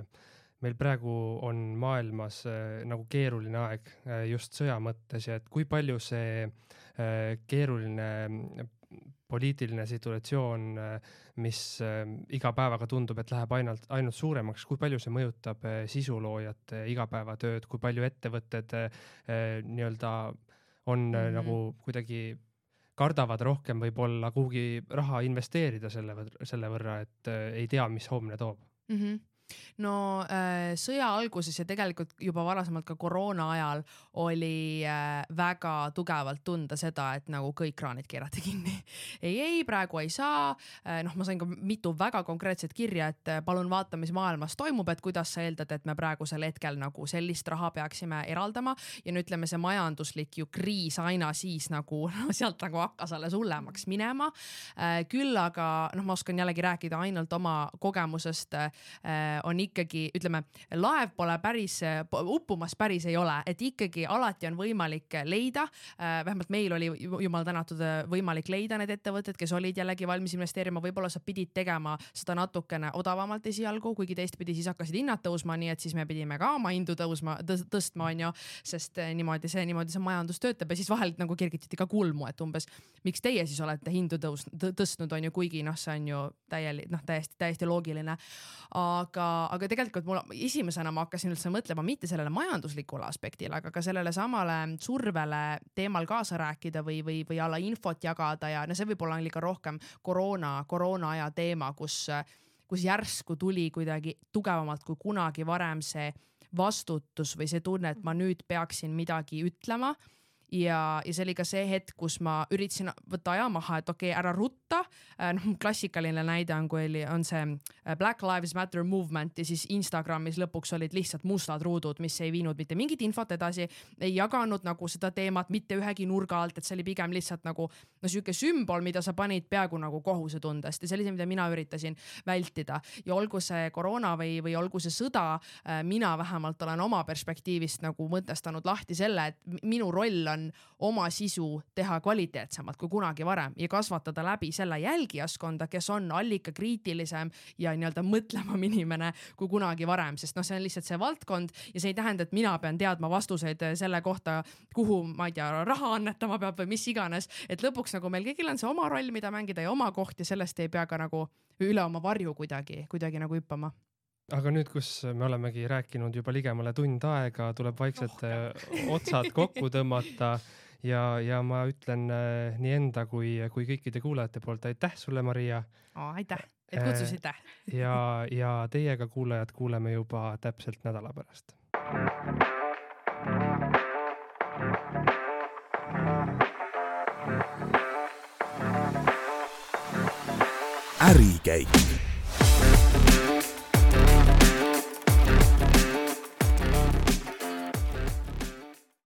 meil praegu on maailmas äh, nagu keeruline aeg äh, just sõja mõttes ja et kui palju see äh, keeruline mm, poliitiline situatsioon, mis iga päevaga tundub, et läheb ainult, ainult suuremaks, kui palju see mõjutab sisuloojate igapäevatööd, kui palju ettevõtted nii-öelda on mm -hmm. nagu kuidagi kardavad rohkem võib-olla kuhugi raha investeerida selle, selle võrra, et ei tea, mis homne toob mm. -hmm no äh, sõja alguses ja tegelikult juba varasemalt ka koroona ajal oli äh, väga tugevalt tunda seda, et nagu kõik kraanid keerati kinni. ei, ei praegu ei saa äh,. noh, ma sain ka mitu väga konkreetset kirja, et palun vaata, mis maailmas toimub, et kuidas sa eeldad, et me praegusel hetkel nagu sellist raha peaksime eraldama ja no ütleme, see majanduslik ju kriis aina siis nagu no, sealt nagu hakkas alles hullemaks minema küll aga noh, ma oskan jällegi rääkida ainult oma kogemusest on ikkagi ütleme, laev pole päris, uppumas päris ei ole, et ikkagi alati on võimalik leida. Äh, vähemalt meil oli jumal tänatud võimalik leida need ettevõtted, kes olid jällegi valmis investeerima, võib-olla sa pidid tegema seda natukene odavamalt esialgu, kuigi teistpidi siis hakkasid hinnad tõusma, nii et siis me pidime ka oma hindu tõusma, tõstma, onju, sest äh, niimoodi see, niimoodi see majandus töötab ja siis vahel nagu kergitati ka kulmu, et umbes miks teie siis olete hindu tõus-, tõstnud, onju, kuigi noh, see on ju täielik, noh, täiesti, täiesti loogiline. aga, aga tegelikult mul esimesena ma hakkasin üldse mõtlema mitte sellele majanduslikule aspektile, aga ka sellele samale survele teemal kaasa rääkida või, või, või alla infot jagada ja no see võib-olla oli ka rohkem koroona, koroona aja teema, kus, kus järsku tuli kuidagi tugevamalt kui kunagi varem see vastutus või see tunne, et ma nüüd peaksin midagi ütlema ja, ja see oli ka see hetk, kus ma üritasin võtta aja maha, et okei okay,, ära rutta. Äh, noh, klassikaline näide on, kui oli, on see äh, Black Lives Matter movement ja siis Instagramis lõpuks olid lihtsalt mustad ruudud, mis ei viinud mitte mingit infot edasi, ei jaganud nagu seda teemat mitte ühegi nurga alt, et see oli pigem lihtsalt nagu no sihuke sümbol, mida sa panid peaaegu nagu kohusetundest ja see oli see, mida mina üritasin vältida ja olgu see koroona või, või olgu see sõda, äh, mina vähemalt olen oma perspektiivist nagu mõtestanud lahti selle, et minu roll püüan oma sisu teha kvaliteetsemalt kui kunagi varem ja kasvatada läbi selle jälgijaskonda, kes on allikakriitilisem ja nii-öelda mõtlevam inimene kui kunagi varem, sest noh, see on lihtsalt see valdkond ja see ei tähenda, et mina pean teadma vastuseid selle kohta, kuhu ma ei tea, raha annetama peab või mis iganes, et lõpuks nagu meil kõigil on see oma roll, mida mängida ja oma koht ja sellest ei pea ka nagu üle oma varju kuidagi, kuidagi nagu hüppama aga nüüd, kus me olemegi rääkinud juba ligemale tund aega, tuleb vaikselt oh, otsad kokku tõmmata ja, ja ma ütlen äh, nii enda kui, kui kõikide kuulajate poolt aitäh sulle, Maria oh,. aitäh, et kutsusite äh,. ja, ja teiega, kuulajad, kuuleme juba täpselt nädala pärast. ärikäik